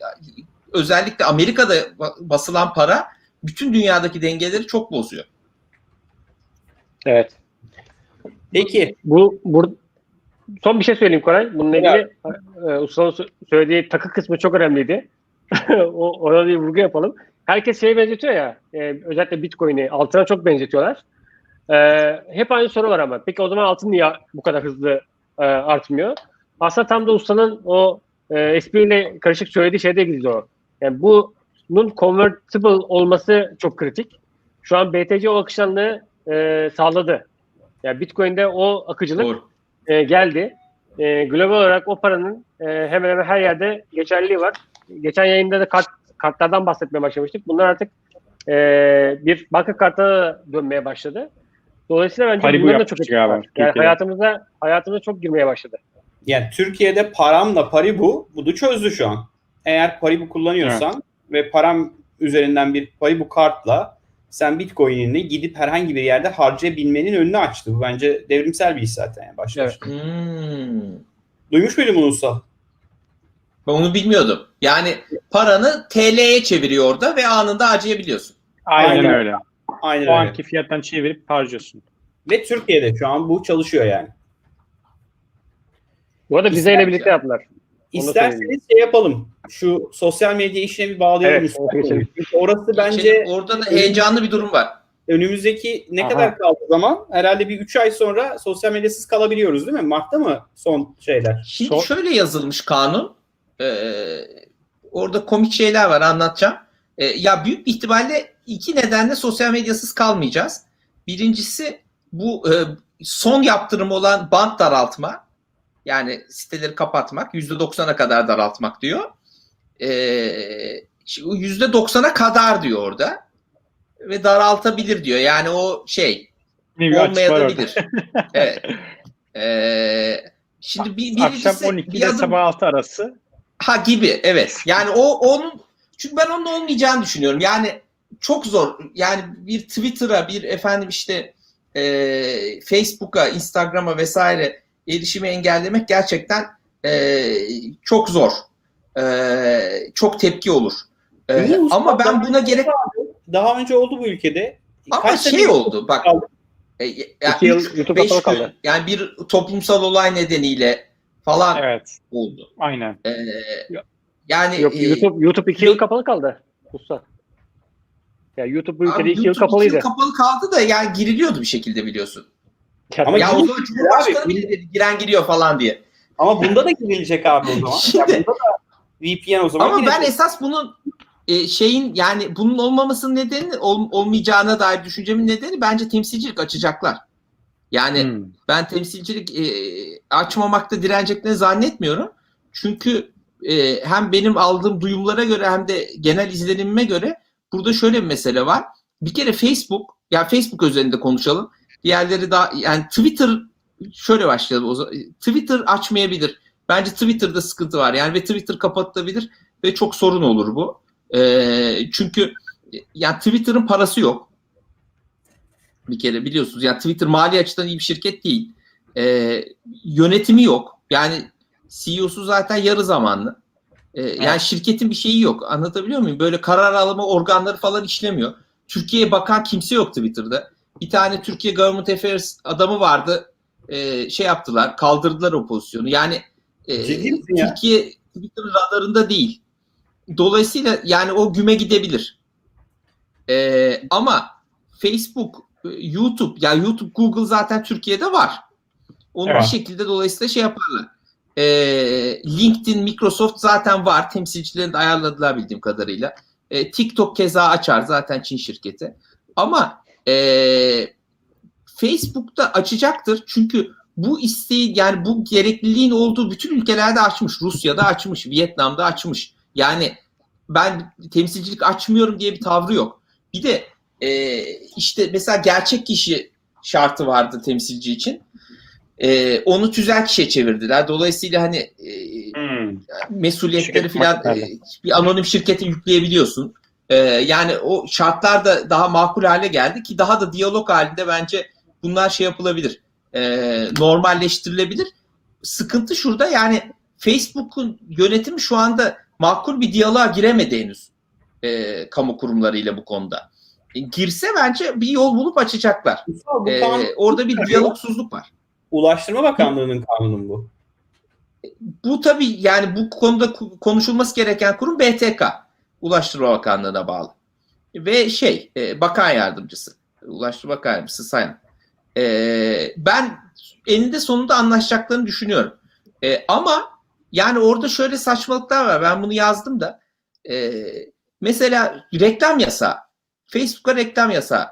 özellikle Amerika'da basılan para bütün dünyadaki dengeleri çok bozuyor. Evet. Peki. Bu, bu son bir şey söyleyeyim Koray. Bununla ilgili e, Usta'nın söylediği takı kısmı çok önemliydi. o, orada bir vurgu yapalım. Herkes şeye benzetiyor ya, e, özellikle Bitcoin'i altına çok benzetiyorlar. E, hep aynı soru var ama. Peki o zaman altın niye bu kadar hızlı e, artmıyor? Aslında tam da ustanın o e, espriyle karışık söylediği şeyde gidiyor. Yani bunun convertible olması çok kritik. Şu an BTC o akışkanlığı e, sağladı. Yani Bitcoin'de o akıcılık e, geldi. E, global olarak o paranın e, hemen hemen her yerde geçerliliği var. Geçen yayında da kart, kartlardan bahsetmeye başlamıştık. Bunlar artık e, bir banka kartına dönmeye başladı. Dolayısıyla bence Paribu bunların da çok etkisi var. Yani hayatımıza, hayatımıza çok girmeye başladı. Yani Türkiye'de paramla Paribu bunu çözdü şu an. Eğer Paribu kullanıyorsan ve param üzerinden bir Paribu kartla sen Bitcoin'ini gidip herhangi bir yerde harcayabilmenin önünü açtı. Bu bence devrimsel bir iş zaten yani başlı Evet. başına. Hmm. Duymuş muydun bunu Usta? Ben onu bilmiyordum. Yani paranı TL'ye çeviriyor orada ve anında harcayabiliyorsun. Aynen, Aynen. öyle. Aynen O öyle. anki fiyattan çevirip harcıyorsun. Ve Türkiye'de şu an bu çalışıyor yani. Bu arada vizeyle birlikte yaptılar. İsterseniz şey yapalım. Şu sosyal medya işine bir bağlayalım. Evet. Çünkü orası bence Şimdi orada da heyecanlı bir durum var. önümüzdeki ne Aha. kadar kaldı zaman? Herhalde bir 3 ay sonra sosyal medyasız kalabiliyoruz değil mi? Mart'ta mı son şeyler? Şimdi Son- şöyle yazılmış kanun. Ee, orada komik şeyler var anlatacağım. Ee, ya büyük bir ihtimalle iki nedenle sosyal medyasız kalmayacağız. Birincisi bu e, son yaptırım olan band daraltma. Yani siteleri kapatmak. %90'a kadar daraltmak diyor. Ee, şimdi o %90'a kadar diyor orada. Ve daraltabilir diyor. Yani o şey orada. olmayabilir. evet. Ee, şimdi bir, birincisi Akşam 12 bir ile sabah 6 arası Ha gibi evet. Yani o onun çünkü ben onun olmayacağını düşünüyorum. Yani çok zor. Yani bir Twitter'a bir efendim işte e, Facebook'a, Instagram'a vesaire erişimi engellemek gerçekten e, çok zor. E, çok tepki olur. E, Niye ama ben buna gerek Daha önce oldu bu ülkede. ama Kaç şey oldu bak. kaldı? E, ya İki yıl üç, YouTube beş kaldı. yani bir toplumsal olay nedeniyle falan evet oldu. aynen. E, yani Yok e, YouTube YouTube 2 yıl kapalı kaldı. Usta. Ya YouTube bu ülkede Abi 2 yıl kapalıydı. iki yıl kapalı kaldı da yani giriliyordu bir şekilde biliyorsun. Ya, Ama ya o zaman Cumhurbaşkanı abi. bile dedi giren giriyor falan diye. Ama bunda da girilecek abi o zaman. Şimdi- ya bunda da VPN o zaman Ama ben girecek. esas bunun e, şeyin yani bunun olmamasının nedeni ol- olmayacağına dair düşüncemin nedeni bence temsilcilik açacaklar. Yani Hmm. ben temsilcilik e, açmamakta direneceklerini zannetmiyorum. Çünkü e, hem benim aldığım duyumlara göre hem de genel izlenimime göre burada şöyle bir mesele var. Bir kere Facebook, ya Facebook özelinde konuşalım. Diğerleri daha yani Twitter şöyle başlayalım o zaman. Twitter açmayabilir. Bence Twitter'da sıkıntı var. Yani ve Twitter kapatılabilir ve çok sorun olur bu. E, çünkü yani Twitter'ın parası yok. Bir kere biliyorsunuz. Yani Twitter mali açıdan iyi bir şirket değil. E, yönetimi yok. Yani CEO'su zaten yarı zamanlı. E, yani şirketin bir şeyi yok. Anlatabiliyor muyum? Böyle karar alma organları falan işlemiyor. Türkiye'ye bakan kimse yok Twitter'da. Bir tane Türkiye Government Affairs adamı vardı. E, şey yaptılar. Kaldırdılar o pozisyonu. Yani e, misin ya? Türkiye Twitter radarında değil. Dolayısıyla yani o güme gidebilir. E, ama Facebook, e, YouTube, ya YouTube, Google zaten Türkiye'de var. Onu Evet. bir şekilde dolayısıyla şey yaparlar. E, LinkedIn, Microsoft zaten var. Temsilcilerini de ayarladılar bildiğim kadarıyla. E, TikTok keza açar zaten Çin şirketi. Ama e, Facebook'ta açacaktır. Çünkü bu isteği yani bu gerekliliğin olduğu bütün ülkelerde açmış. Rusya'da açmış, Vietnam'da açmış. Yani ben temsilcilik açmıyorum diye bir tavrı yok. Bir de e, işte mesela gerçek kişi şartı vardı temsilci için. E, onu tüzel kişiye çevirdiler. Dolayısıyla hani e, Hmm. mesuliyetleri Şirket filan hakları. e, bir anonim şirkete yükleyebiliyorsun. E, yani o şartlar da daha makul hale geldi ki daha da diyalog halinde bence bunlar şey yapılabilir. E, normalleştirilebilir. Sıkıntı şurada yani Facebook'un yönetimi şu anda makul bir diyaloğa giremedi henüz e, kamu kurumlarıyla bu konuda. E, girse bence bir yol bulup açacaklar. Bu E, orada bir diyalogsuzluk var. Ulaştırma Bakanlığı'nın kanunu bu. Bu tabii yani bu konuda konuşulması gereken kurum BTK. Ulaştırma Bakanlığı'na bağlı. Ve şey e, bakan yardımcısı. Ulaştırma Bakan Yardımcısı Sayın. E, ben eninde sonunda anlaşacaklarını düşünüyorum. E, ama yani orada şöyle saçmalıklar var. Ben bunu yazdım da. E, mesela reklam yasağı. Facebook'a reklam yasağı.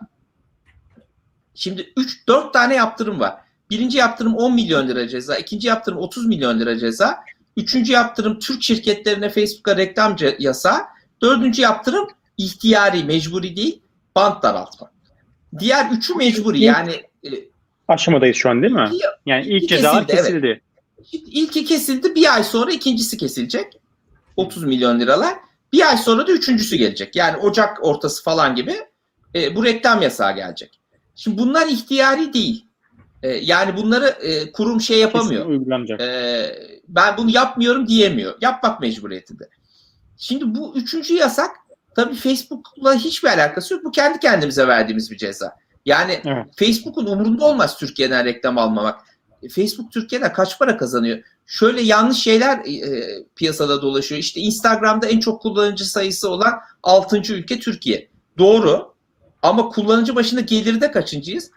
Şimdi 3-4 tane yaptırım var. Birinci yaptırım 10 milyon lira ceza, ikinci yaptırım 30 milyon lira ceza, üçüncü yaptırım Türk şirketlerine Facebook'a reklam yasağı, dördüncü yaptırım ihtiyari, mecburi değil, bant daraltma. Diğer üçü mecburi yani e, Aşamadayız şu an değil mi? Yani ilk cezalar kesildi, evet. kesildi. Şimdi ilki kesildi bir ay sonra ikincisi kesilecek. 30 milyon liralar. Bir ay sonra da üçüncüsü gelecek. Yani Ocak ortası falan gibi e, bu reklam yasağı gelecek. Şimdi bunlar ihtiyari değil. E, yani bunları e, kurum şey yapamıyor. Ee, ben bunu yapmıyorum diyemiyor. Yapmak mecburiyetinde. Şimdi bu üçüncü yasak tabii Facebook'la hiçbir alakası yok. Bu kendi kendimize verdiğimiz bir ceza. Yani Evet. Facebook'un umurunda olmaz Türkiye'den reklam almamak. E, Facebook Türkiye'de kaç para kazanıyor? Şöyle yanlış şeyler e, piyasada dolaşıyor. İşte Instagram'da en çok kullanıcı sayısı olan 6. ülke Türkiye. Doğru. Ama kullanıcı başına gelirde kaçıncıyız?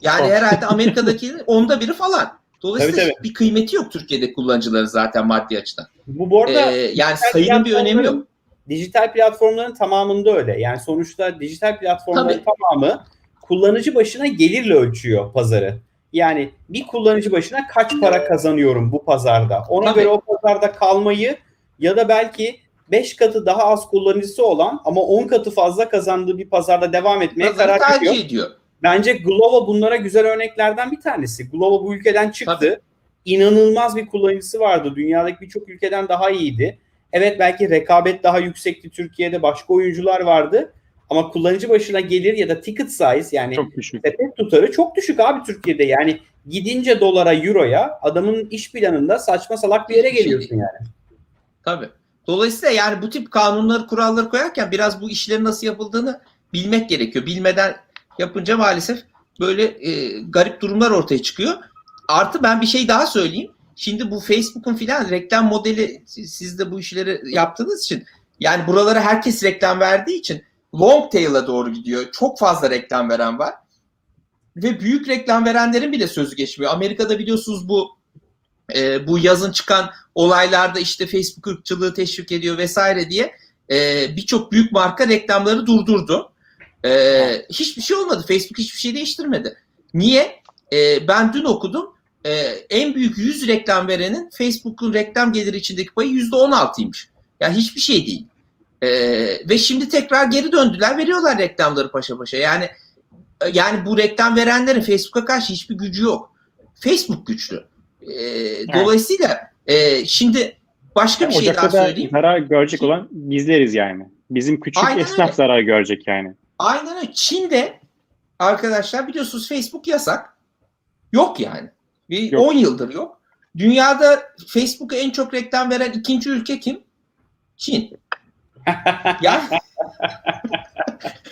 Yani Çok. herhalde Amerika'daki onda biri falan. Dolayısıyla Tabii, bir kıymeti yok Türkiye'de kullanıcıları zaten maddi açıdan. Bu bu arada Ee, yani sayının bir önemi yok. Dijital platformların tamamında öyle. Yani sonuçta dijital platformların Tabii. tamamı kullanıcı başına gelirle ölçüyor pazarı. Yani bir kullanıcı başına kaç para kazanıyorum bu pazarda. Ona Tabii. göre o pazarda kalmayı ya da belki 5 katı daha az kullanıcısı olan ama 10 katı fazla kazandığı bir pazarda devam etmeye Pazarı karar tercih veriyor. ediyor. Bence Glovo bunlara güzel örneklerden bir tanesi. Glovo bu ülkeden çıktı. Tabii. İnanılmaz bir kullanıcısı vardı. Dünyadaki birçok ülkeden daha iyiydi. Evet belki rekabet daha yüksekti Türkiye'de. Başka oyuncular vardı. Ama kullanıcı başına gelir ya da ticket size yani Çok düşük. sepet tutarı çok düşük abi Türkiye'de. Yani gidince dolara, euroya adamın iş planında saçma salak bir yere şey geliyorsun yani. Tabii. Dolayısıyla yani bu tip kanunları, kuralları koyarken biraz bu işlerin nasıl yapıldığını bilmek gerekiyor. Bilmeden yapınca maalesef böyle e, garip durumlar ortaya çıkıyor. Artı ben bir şey daha söyleyeyim. Şimdi bu Facebook'un filan reklam modeli siz de bu işleri yaptığınız için yani buralara herkes reklam verdiği için long tail'a doğru gidiyor. Çok fazla reklam veren var. Ve büyük reklam verenlerin bile sözü geçmiyor. Amerika'da biliyorsunuz bu e, bu yazın çıkan olaylarda işte Facebook ırkçılığı teşvik ediyor vesaire diye e, birçok büyük marka reklamları durdurdu. E, hiçbir şey olmadı. Facebook hiçbir şey değiştirmedi. Niye? E, ben dün okudum. E, en büyük 100 reklam verenin Facebook'un reklam geliri içindeki payı %16'ymış. Yani hiçbir şey değil. E, ve şimdi tekrar geri döndüler. Veriyorlar reklamları paşa paşa. Yani yani bu reklam verenlerin Facebook'a karşı hiçbir gücü yok. Facebook güçlü. E, Dolayısıyla e, şimdi başka bir şey Ocak'ta daha da söyleyeyim. zarar görecek olan bizleriz yani. Bizim küçük Aynen esnaf öyle. zarar görecek yani. Aynen öyle. Çin'de arkadaşlar biliyorsunuz Facebook yasak. Yok yani. Bir Yok. 10 yıldır yok. Dünyada Facebook'a en çok reklam veren ikinci ülke kim? Çin. ya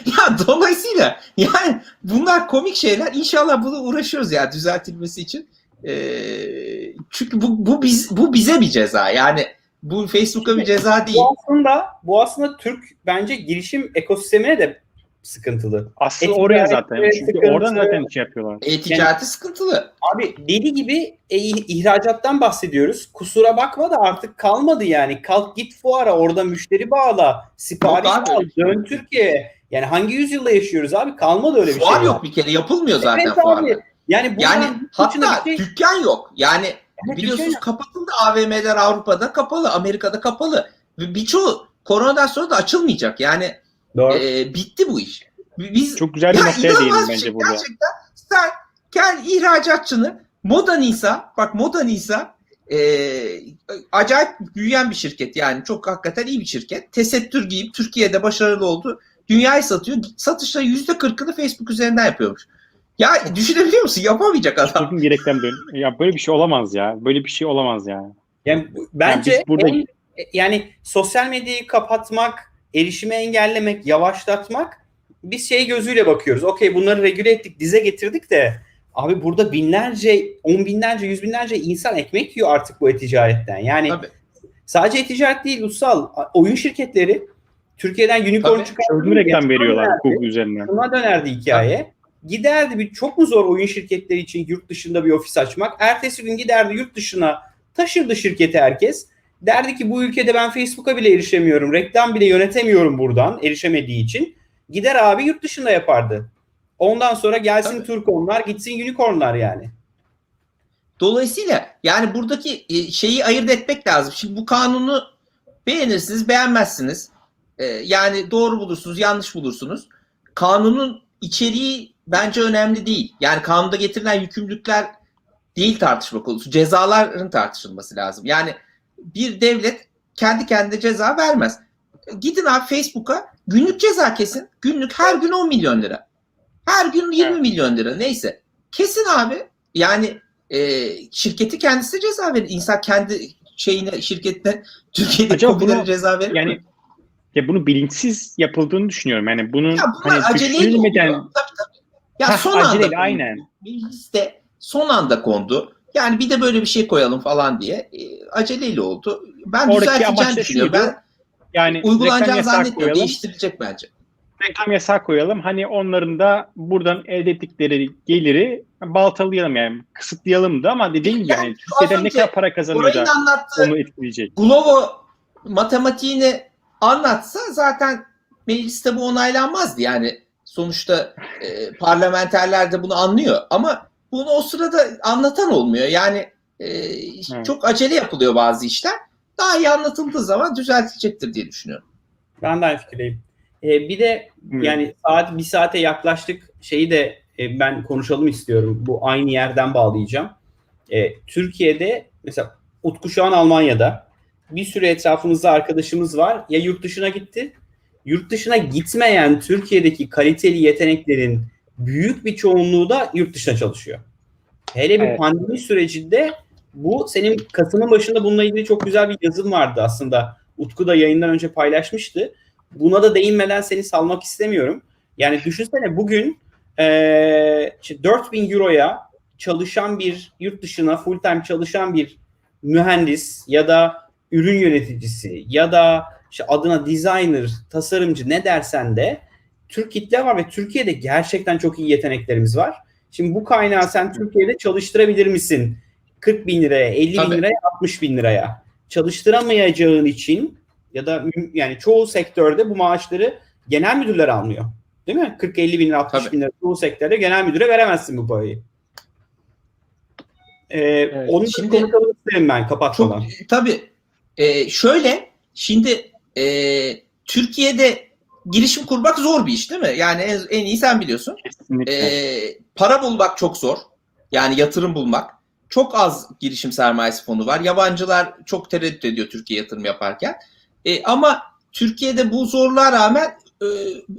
ya dolayısıyla yani bunlar komik şeyler. İnşallah bunu uğraşıyoruz ya düzeltilmesi için. Ee, çünkü bu, bu biz bu bize bir ceza. Yani bu Facebook'a bir ceza değil. Bu aslında bu aslında Türk bence girişim ekosistemine de sıkıntılı. Aslında Etik oraya zaten. Çünkü oradan zaten şey yapıyorlar. E-ticareti sıkıntılı. Abi deli gibi e, ihracattan bahsediyoruz. Kusura bakma da artık kalmadı yani. Kalk git fuara orada müşteri bağla. Sipariş Yok al. Dön. Türkiye'ye. Yani hangi yüzyılda yaşıyoruz abi? Kalmadı öyle bir Fuar şey. yok bir kere yapılmıyor zaten Evet fuarda. abi. Yani, Yani hatta şey- dükkan yok. Yani Evet, biliyorsunuz dükkan kapatıldı AVM'ler Avrupa'da kapalı, Amerika'da kapalı. Ve birçoğu koronadan sonra da açılmayacak. Yani Doğru. Ee, bitti bu iş. Biz Çok güzel bir ya noktaya değindim bence şey. burada. Gerçekten sen gel ihracatçını Moda Nisa bak Moda Nisa e, acayip büyüyen bir şirket yani çok hakikaten iyi bir şirket. Tesettür giyip Türkiye'de başarılı oldu. Dünyayı satıyor. Satışta yüzde kırkını Facebook üzerinden yapıyormuş. Ya düşünebiliyor musun? Yapamayacak adam. Sözüm direkten dön. Ya böyle bir şey olamaz ya. Böyle bir şey olamaz ya. Yani bu- bence biz burada- en- yani sosyal medyayı kapatmak, erişimi engellemek, yavaşlatmak biz şey gözüyle bakıyoruz. Okey bunları regüle ettik, dize getirdik de abi burada binlerce, on binlerce, yüz binlerce insan ekmek yiyor artık bu e-ticaretten. Yani Tabii. sadece e-ticaret değil Ussal, oyun şirketleri Türkiye'den unicorn Tabii. Sözlü reklam veriyorlar. Google üzerinden. Şuna dönerdi hikaye. Giderdi bir çok mu zor oyun şirketleri için yurt dışında bir ofis açmak? Ertesi gün giderdi yurt dışına taşırdı şirketi herkes. Derdi ki bu ülkede ben Facebook'a bile erişemiyorum. Reklam bile yönetemiyorum buradan erişemediği için. Gider abi yurt dışında yapardı. Ondan sonra gelsin Tabii. Turkonlar, gitsin Unicornlar yani. Dolayısıyla yani buradaki e, şeyi ayırt etmek lazım. Şimdi bu kanunu beğenirsiniz, beğenmezsiniz. E, Yani doğru bulursunuz, yanlış bulursunuz. Kanunun içeriği bence önemli değil. Yani kanunda getirilen yükümlülükler değil tartışma konusu. Cezaların tartışılması lazım. Yani bir devlet kendi kendine ceza vermez. Gidin abi Facebook'a günlük ceza kesin. Günlük her gün 10 milyon lira. Her gün 20 Evet. milyon lira neyse. Kesin abi. Yani e, şirketi kendisi ceza verir. İnsan kendi şeyine şirketine Türkiye'de Acaba bunu- ceza verir mi? Yani ya bunu bilinçsiz yapıldığını düşünüyorum. Yani bunun Ya hani düşünülmeden oluyor. Tabii, tabii. Ya Heh, son anda aceleyle, kondu. aynen. Liste son anda kondu. Yani bir de böyle bir şey koyalım falan diye. E, aceleyle oldu. Ben Oradaki düzelteceğini düşünüyorum. Ben yani uygulanacağını zannetmiyorum. koyalım. Değiştirilecek bence. reklam yasağı koyalım. Hani onların da buradan elde ettikleri geliri baltalayalım yani kısıtlayalım da ama dediğim gibi Yani yani Türkiye'den ne kadar para anlattı. onu etkileyecek. Glovo matematiğini anlatsa zaten mecliste bu onaylanmazdı. Yani sonuçta e, parlamenterler de bunu anlıyor ama bunu o sırada anlatan olmuyor. Yani e, çok acele yapılıyor bazı işler. Daha iyi anlatıldığı zaman düzeltilecektir diye düşünüyorum. Ben de aynı fikirdeyim. Ee, bir de Evet. yani saat bir saate yaklaştık. Şeyi de e, ben konuşalım istiyorum. Bu aynı yerden bağlayacağım. E, Türkiye'de mesela Utku şu an Almanya'da. Bir sürü etrafımızda arkadaşımız var. Ya yurt dışına gitti. Yurt dışına gitmeyen Türkiye'deki kaliteli yeteneklerin büyük bir çoğunluğu da yurt dışına çalışıyor. Hele bir Evet. pandemi sürecinde bu senin Kasım'ın başında bununla ilgili çok güzel bir yazım vardı aslında. Utku da yayından önce paylaşmıştı. Buna da değinmeden seni salmak istemiyorum. Yani düşünsene bugün eee işte 4000 euroya çalışan bir yurt dışına full time çalışan bir mühendis ya da ürün yöneticisi ya da işte adına designer, tasarımcı ne dersen de Türk kitle var ve Türkiye'de gerçekten çok iyi yeteneklerimiz var. Şimdi bu kaynağı sen Türkiye'de çalıştırabilir misin? 40 bin liraya, 50 Tabii. bin liraya, 60 bin liraya. Çalıştıramayacağın için ya da yani çoğu sektörde bu maaşları genel müdürler almıyor. Değil mi? 40-50 bin lira, 60 Tabii. bin lira çoğu sektörde genel müdüre veremezsin bu parayı. Ee, Onu Şimdi- Şimdi, konuşalım isterim ben Çok kapatmadan. tabii e, şöyle şimdi e, Türkiye'de girişim kurmak zor bir iş değil mi? Yani en, en iyi sen biliyorsun. Kesinlikle. Ee, para bulmak çok zor. Yani yatırım bulmak. Çok az girişim sermayesi fonu var. Yabancılar çok tereddüt ediyor Türkiye yatırım yaparken. Ee, ama Türkiye'de bu zorluğa rağmen e,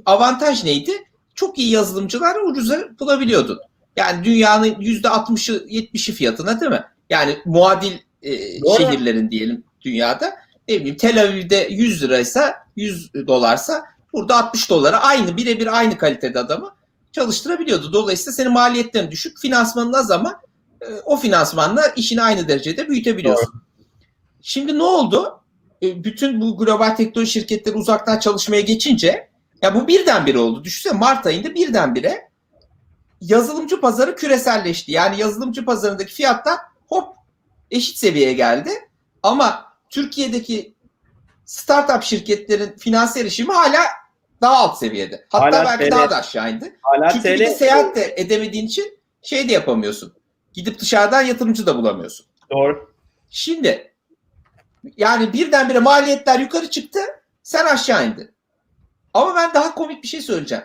avantaj neydi? Çok iyi yazılımcıları ucuza bulabiliyordun. Yani dünyanın %60'ı 70'i fiyatına değil mi? Yani muadil e, Doğru. şehirlerin diyelim dünyada. Ne bileyim Tel Aviv'de 100 liraysa 100 dolarsa burada 60 dolara aynı birebir aynı kalitede adamı çalıştırabiliyordu. Dolayısıyla senin maliyetlerin düşük, finansmanın az ama e, o finansmanla işini aynı derecede büyütebiliyorsun. Şimdi ne oldu? E, bütün bu global teknoloji şirketleri uzaktan çalışmaya geçince ya bu birdenbire oldu. Düşünsene Mart ayında birdenbire yazılımcı pazarı küreselleşti. Yani yazılımcı pazarındaki fiyatlar hop eşit seviyeye geldi. Ama Türkiye'deki startup şirketlerin finans erişimi hala daha alt seviyede. Hatta Hala belki TL. daha da aşağı indi. Hala Çünkü bir de TL seyahat de edemediğin için şey de yapamıyorsun. Gidip dışarıdan yatırımcı da bulamıyorsun. doğru. Şimdi yani birdenbire maliyetler yukarı çıktı, sen aşağı indin. Ama ben daha komik bir şey söyleyeceğim.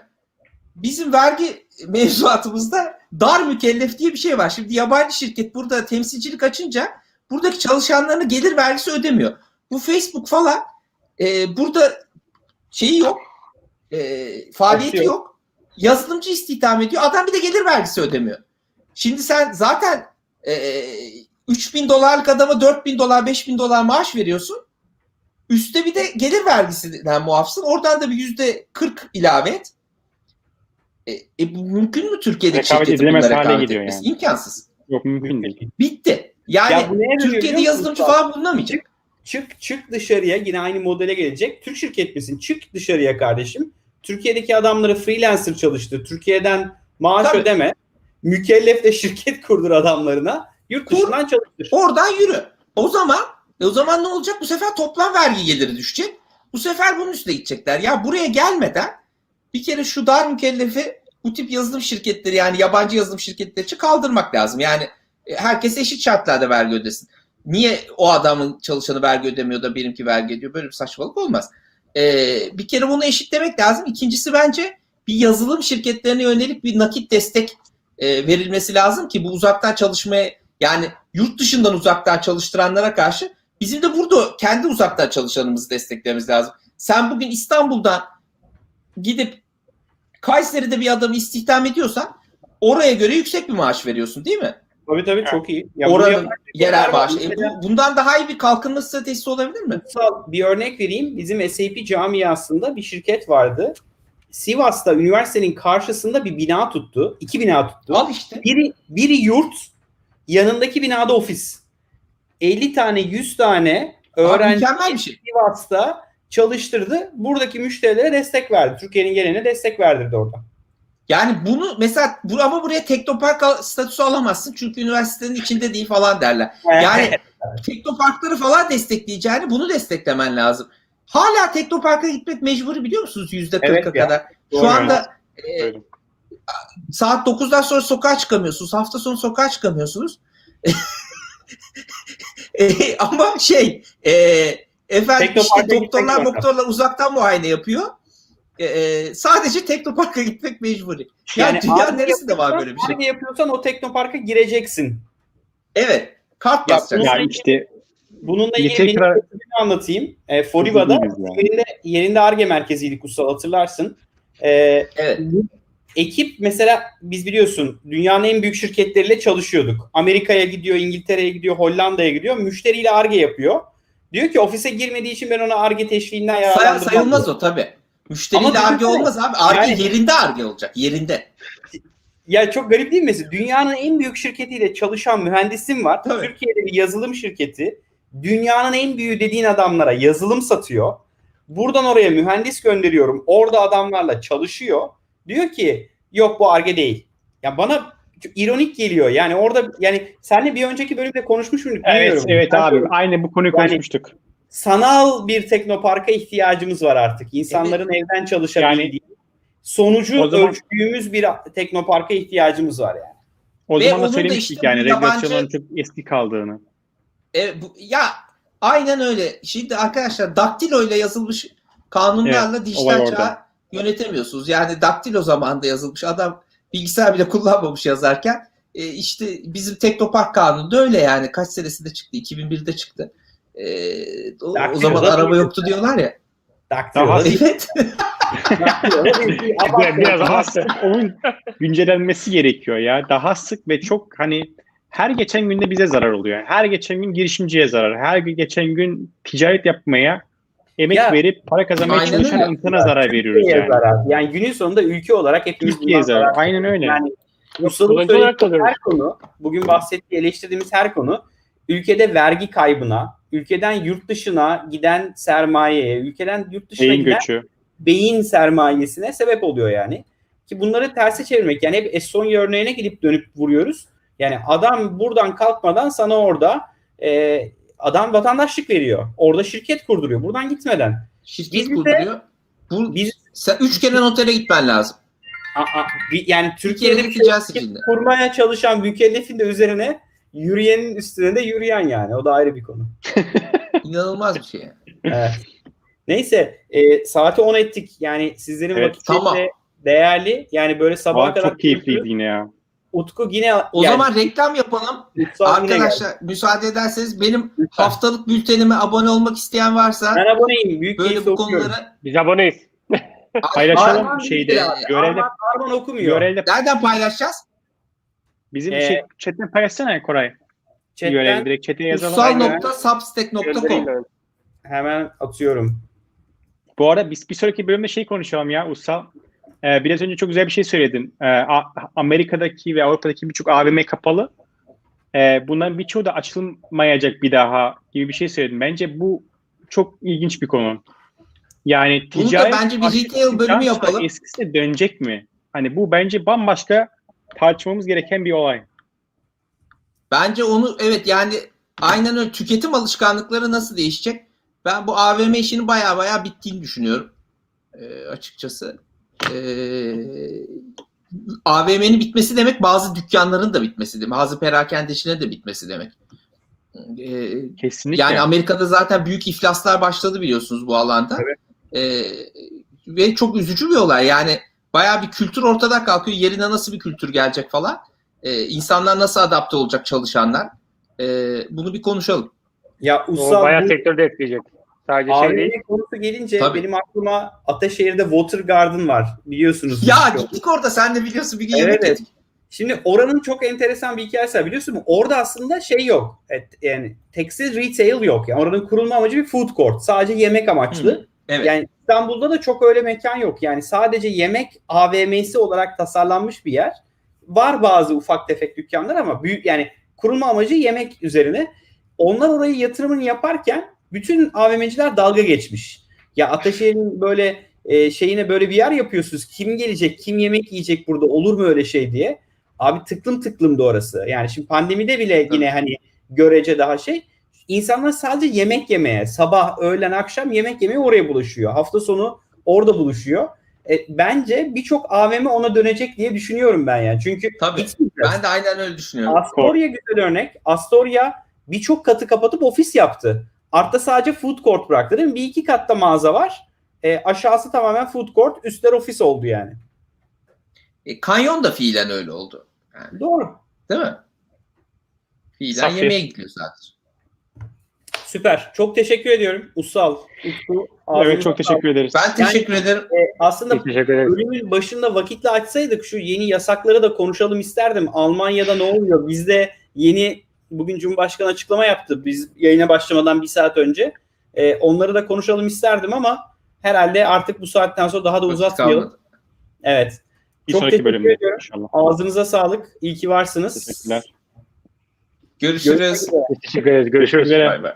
Bizim vergi mevzuatımızda dar mükellef diye bir şey var. Şimdi yabancı şirket burada temsilcilik açınca buradaki çalışanlarına gelir vergisi ödemiyor. Bu Facebook falan e, burada şeyi yok. E, faaliyeti Açıyor. yok. Yazılımcı istihdam ediyor. Adam bir de gelir vergisi ödemiyor. Şimdi sen zaten e, 3000 dolarlık adama 4000 dolar 5000 dolar maaş veriyorsun. Üste bir de gelir vergisinden muafsın. Oradan da bir yüzde 40 ilave et. E, e, bu mümkün mü Türkiye'deki Rekabet şirketin bunlara rekabet etmesi? yani. İmkansız. Yok mümkün değil. Bitti. Yani Ya Türkiye'de yazılımcı falan bulunamayacak. Çık çık dışarıya yine aynı modele gelecek. Türk şirket misin? Çık dışarıya kardeşim. Türkiye'deki adamları freelancer çalıştı. Türkiye'den maaş Tabii. ödeme. Mükellef de şirket kurdur adamlarına. Yurt Kur. dışından çalıştır. Oradan yürü. O zaman e o zaman ne olacak? Bu sefer toplam vergi geliri düşecek. Bu sefer bunun üstüne gidecekler. Ya buraya gelmeden bir kere şu dar mükellefi bu tip yazılım şirketleri yani yabancı yazılım şirketleri için kaldırmak lazım. Yani e, herkes eşit şartlarda vergi ödesin. Niye o adamın çalışanı vergi ödemiyor da benimki vergi ödüyor? Böyle bir saçmalık olmaz. Ee, bir kere bunu eşitlemek lazım. İkincisi bence bir yazılım şirketlerine yönelik bir nakit destek e, verilmesi lazım ki bu uzaktan çalışmaya yani yurt dışından uzaktan çalıştıranlara karşı bizim de burada kendi uzaktan çalışanımızı desteklememiz lazım. Sen bugün İstanbul'dan gidip Kayseri'de bir adamı istihdam ediyorsan oraya göre yüksek bir maaş veriyorsun değil mi? Tabii tabii çok iyi. Ya bunu Oranın yerel maaşı. E, bu, bundan daha iyi bir kalkınma stratejisi olabilir mi? Bir örnek vereyim. Bizim SAP camiasında bir şirket vardı. Sivas'ta üniversitenin karşısında bir bina tuttu. iki bina tuttu. Al işte. Biri, biri yurt, yanındaki binada ofis. 50 tane, 100 tane öğrenci bir şey. Sivas'ta çalıştırdı. Buradaki müşterilere destek verdi. Türkiye'nin geneline destek verdirdi orada. Yani bunu mesela bu, ama buraya teknopark statüsü alamazsın çünkü üniversitenin içinde değil falan derler. Yani teknoparkları falan destekleyeceğini bunu desteklemen lazım. Hala teknoparka gitmek mecburi biliyor musunuz yüzde Evet ya. kadar. Şu Doğru. anda e, saat 9'dan sonra sokağa çıkamıyorsunuz. Hafta sonu sokağa çıkamıyorsunuz. E, ama şey e, efendim işte doktorlar doktorlar uzaktan muayene yapıyor. E, e, sadece teknoparka gitmek mecburi. Yani, Yani dünya neresinde var böyle bir şey? Arge yapıyorsan o teknoparka gireceksin. Evet. Kart Ya, basacaksın. Ya işte Bununla ilgili benim tecrübemi anlatayım. E, Foriva'da yani. yerinde, yerinde ARGE merkeziydik Kutsal hatırlarsın. E, Evet. ekip mesela biz biliyorsun dünyanın en büyük şirketleriyle çalışıyorduk. Amerika'ya gidiyor, İngiltere'ye gidiyor, Hollanda'ya gidiyor. Müşteriyle ARGE yapıyor. Diyor ki ofise girmediği için ben ona ARGE teşviğinden Say- yararlandırmam. sayılmaz o tabii. Müşteriyle Ama arge olmaz abi. Arge yani- yerinde arge olacak. Yerinde. Ya çok garip değil mi? Mesela Dünyanın en büyük şirketiyle çalışan mühendisim var. Tabii. Türkiye'de bir yazılım şirketi. Dünyanın en büyüğü dediğin adamlara yazılım satıyor. Buradan oraya mühendis gönderiyorum. Orada adamlarla çalışıyor. Diyor ki yok bu arge değil. Ya bana ironik geliyor. Yani orada yani seninle bir önceki bölümde konuşmuş muyduk evet bilmiyorum. evet abi aynı bu konuyu Yani- konuşmuştuk. Sanal bir teknoparka ihtiyacımız var artık. İnsanların evden çalışabildiği. sonucu O zaman- ölçtüğümüz bir teknoparka ihtiyacımız var yani. O Ve zaman da söylemiştik işte yani bu yabancı- regülasyonların çok eski kaldığını. E, bu, ya aynen öyle. Şimdi arkadaşlar daktilo ile yazılmış kanunlarla olay dijital çağı yönetemiyorsunuz. Yani daktilo zamanında yazılmış adam bilgisayar bile kullanmamış yazarken e, işte bizim Teknopark kanunu da öyle yani. Kaç senesinde çıktı? 2001'de çıktı. E, o, o zaman araba değil. yoktu diyorlar ya. Daktilo. Evet. Biraz, daha sık onun güncellenmesi gerekiyor ya. Daha sık ve çok hani her geçen günde bize zarar oluyor. Her geçen gün girişimciye zarar. Her geçen gün ticaret yapmaya emek Ya, verip para kazanmaya çalışan öyle. insana zarar veriyoruz yani. zarar. Yani günün sonunda ülke olarak hepimiz Türkiye'ye zarar. zarar. Aynen öyle. Yani kalıyoruz. her konu, bugün bahsettiği, eleştirdiğimiz her konu ülkede vergi kaybına, ülkeden yurt dışına giden sermayeye, ülkeden yurt dışına Beyin giden göçü. beyin sermayesine sebep oluyor yani. Ki bunları terse çevirmek yani hep Estonya örneğine gidip dönüp vuruyoruz. Yani adam buradan kalkmadan sana orada e, adam vatandaşlık veriyor. Orada şirket kurduruyor. Buradan gitmeden. Şirket Biz de- kurduruyor. Bu, Biz sen üç kere notere gitmen lazım. a, a, yani Türkiye'de bir ticaret kurmaya çalışan mükellefin de üzerine yürüyenin üstüne de yürüyen yani. O da ayrı bir konu. İnanılmaz bir şey. yani. Evet. Neyse e, saati 10 ettik. Yani sizlerin Evet, vakitleri tamam. de değerli. Yani böyle sabaha Aa, kadar çok keyifliydi yine ya. Utku yine O yani, zaman reklam yapalım. Arkadaşlar müsaade ederseniz benim Lütfen. haftalık bültenime abone olmak isteyen varsa Ben aboneyim. Büyük böyle bu okuyorum. konuları Biz aboneyiz. Paylaşalım Arman şeyde. Görevde, Arman, Arman okumuyor. görevde nereden paylaşacağız? Bizim Ee, şey, chatten paylaşsana Koray. Chatten Görevde direkt chat'e yazalım. Ussal.substack.com hemen atıyorum. Bu arada biz bir sonraki bölümde şey konuşalım ya Ussal. Ee, biraz önce çok güzel bir şey söyledin. Ee, Amerika'daki ve Avrupa'daki birçok AVM kapalı. Ee, bunların birçoğu da açılmayacak bir daha gibi bir şey söyledin. Bence bu çok ilginç bir konu. Yani Bunu da ticaret bence bir retail bölümü yapalım. Eskisi dönecek mi? Hani bu bence bambaşka tartışmamız gereken bir olay. Bence onu evet yani aynen öyle tüketim alışkanlıkları nasıl değişecek? Ben bu AVM işinin baya baya bittiğini düşünüyorum. Ee, açıkçası. Ee, AVM'nin bitmesi demek bazı dükkanların da bitmesi demek. Bazı perakendecilerin de bitmesi demek. Ee, Kesinlikle. yani Amerika'da zaten büyük iflaslar başladı biliyorsunuz bu alanda. Ee, ve çok üzücü bir olay. Yani bayağı bir kültür ortada kalkıyor. Yerine nasıl bir kültür gelecek falan. Ee, insanlar nasıl adapte olacak çalışanlar. Ee, bunu bir konuşalım. Ya O Ussal bayağı bu sektörde etkileyecek. Sadece şey değil. AVM konusu gelince Tabii. benim aklıma Ataşehir'de Water Garden var. Biliyorsunuz. Ya gittik orada sen de biliyorsun bir gün Evet, yemek evet. yedik. Şimdi oranın çok enteresan bir hikayesi var biliyorsun mu? Orada aslında şey yok. Evet, yani tekstil retail yok. Yani oranın kurulma amacı bir food court. Sadece yemek amaçlı. Evet. Yani İstanbul'da da çok öyle mekan yok. Yani sadece yemek AVM'si olarak tasarlanmış bir yer. Var bazı ufak tefek dükkanlar ama büyük yani kurulma amacı yemek üzerine. Onlar orayı yatırımını yaparken bütün AVM'ciler dalga geçmiş. Ya Ataşehir'in böyle e, şeyine böyle bir yer yapıyorsunuz. Kim gelecek, kim yemek yiyecek burada olur mu öyle şey diye. Abi tıklım tıklımdı orası. Yani şimdi pandemide bile yine hani görece daha şey. İnsanlar sadece yemek yemeye, sabah, öğlen, akşam yemek yemeye oraya buluşuyor. Hafta sonu orada buluşuyor. E, bence birçok AVM ona dönecek diye düşünüyorum ben yani. Çünkü Tabii. Ben de aynen öyle düşünüyorum. Astoria güzel örnek. Astoria birçok katı kapatıp ofis yaptı. Artta sadece food court bıraktı değil mi? Bir iki katta mağaza var. E, aşağısı tamamen food court, üstler ofis oldu yani. E, kanyon da fiilen öyle oldu. Yani, Doğru. değil mi? Fiilen Safi. yemeğe gidiyor sadece. Süper. Çok teşekkür ediyorum. Ussal, Utku. Evet çok teşekkür ederiz. Ben teşekkür ederim. E, aslında teşekkür ederiz. bölümün başında vakitle açsaydık şu yeni yasakları da konuşalım isterdim. Almanya'da ne oluyor? Bizde yeni bugün Cumhurbaşkanı açıklama yaptı. Biz yayına başlamadan bir saat önce. E, onları da konuşalım isterdim ama herhalde artık bu saatten sonra daha da Vakit uzatmayalım. kalmadı. Evet. bir çok sonraki teşekkür bölümde ediyorum. inşallah. Ağzınıza sağlık. İyi ki varsınız. Teşekkürler. Görüşürüz. Görüşmek üzere. Teşekkür ederiz. Bay bay.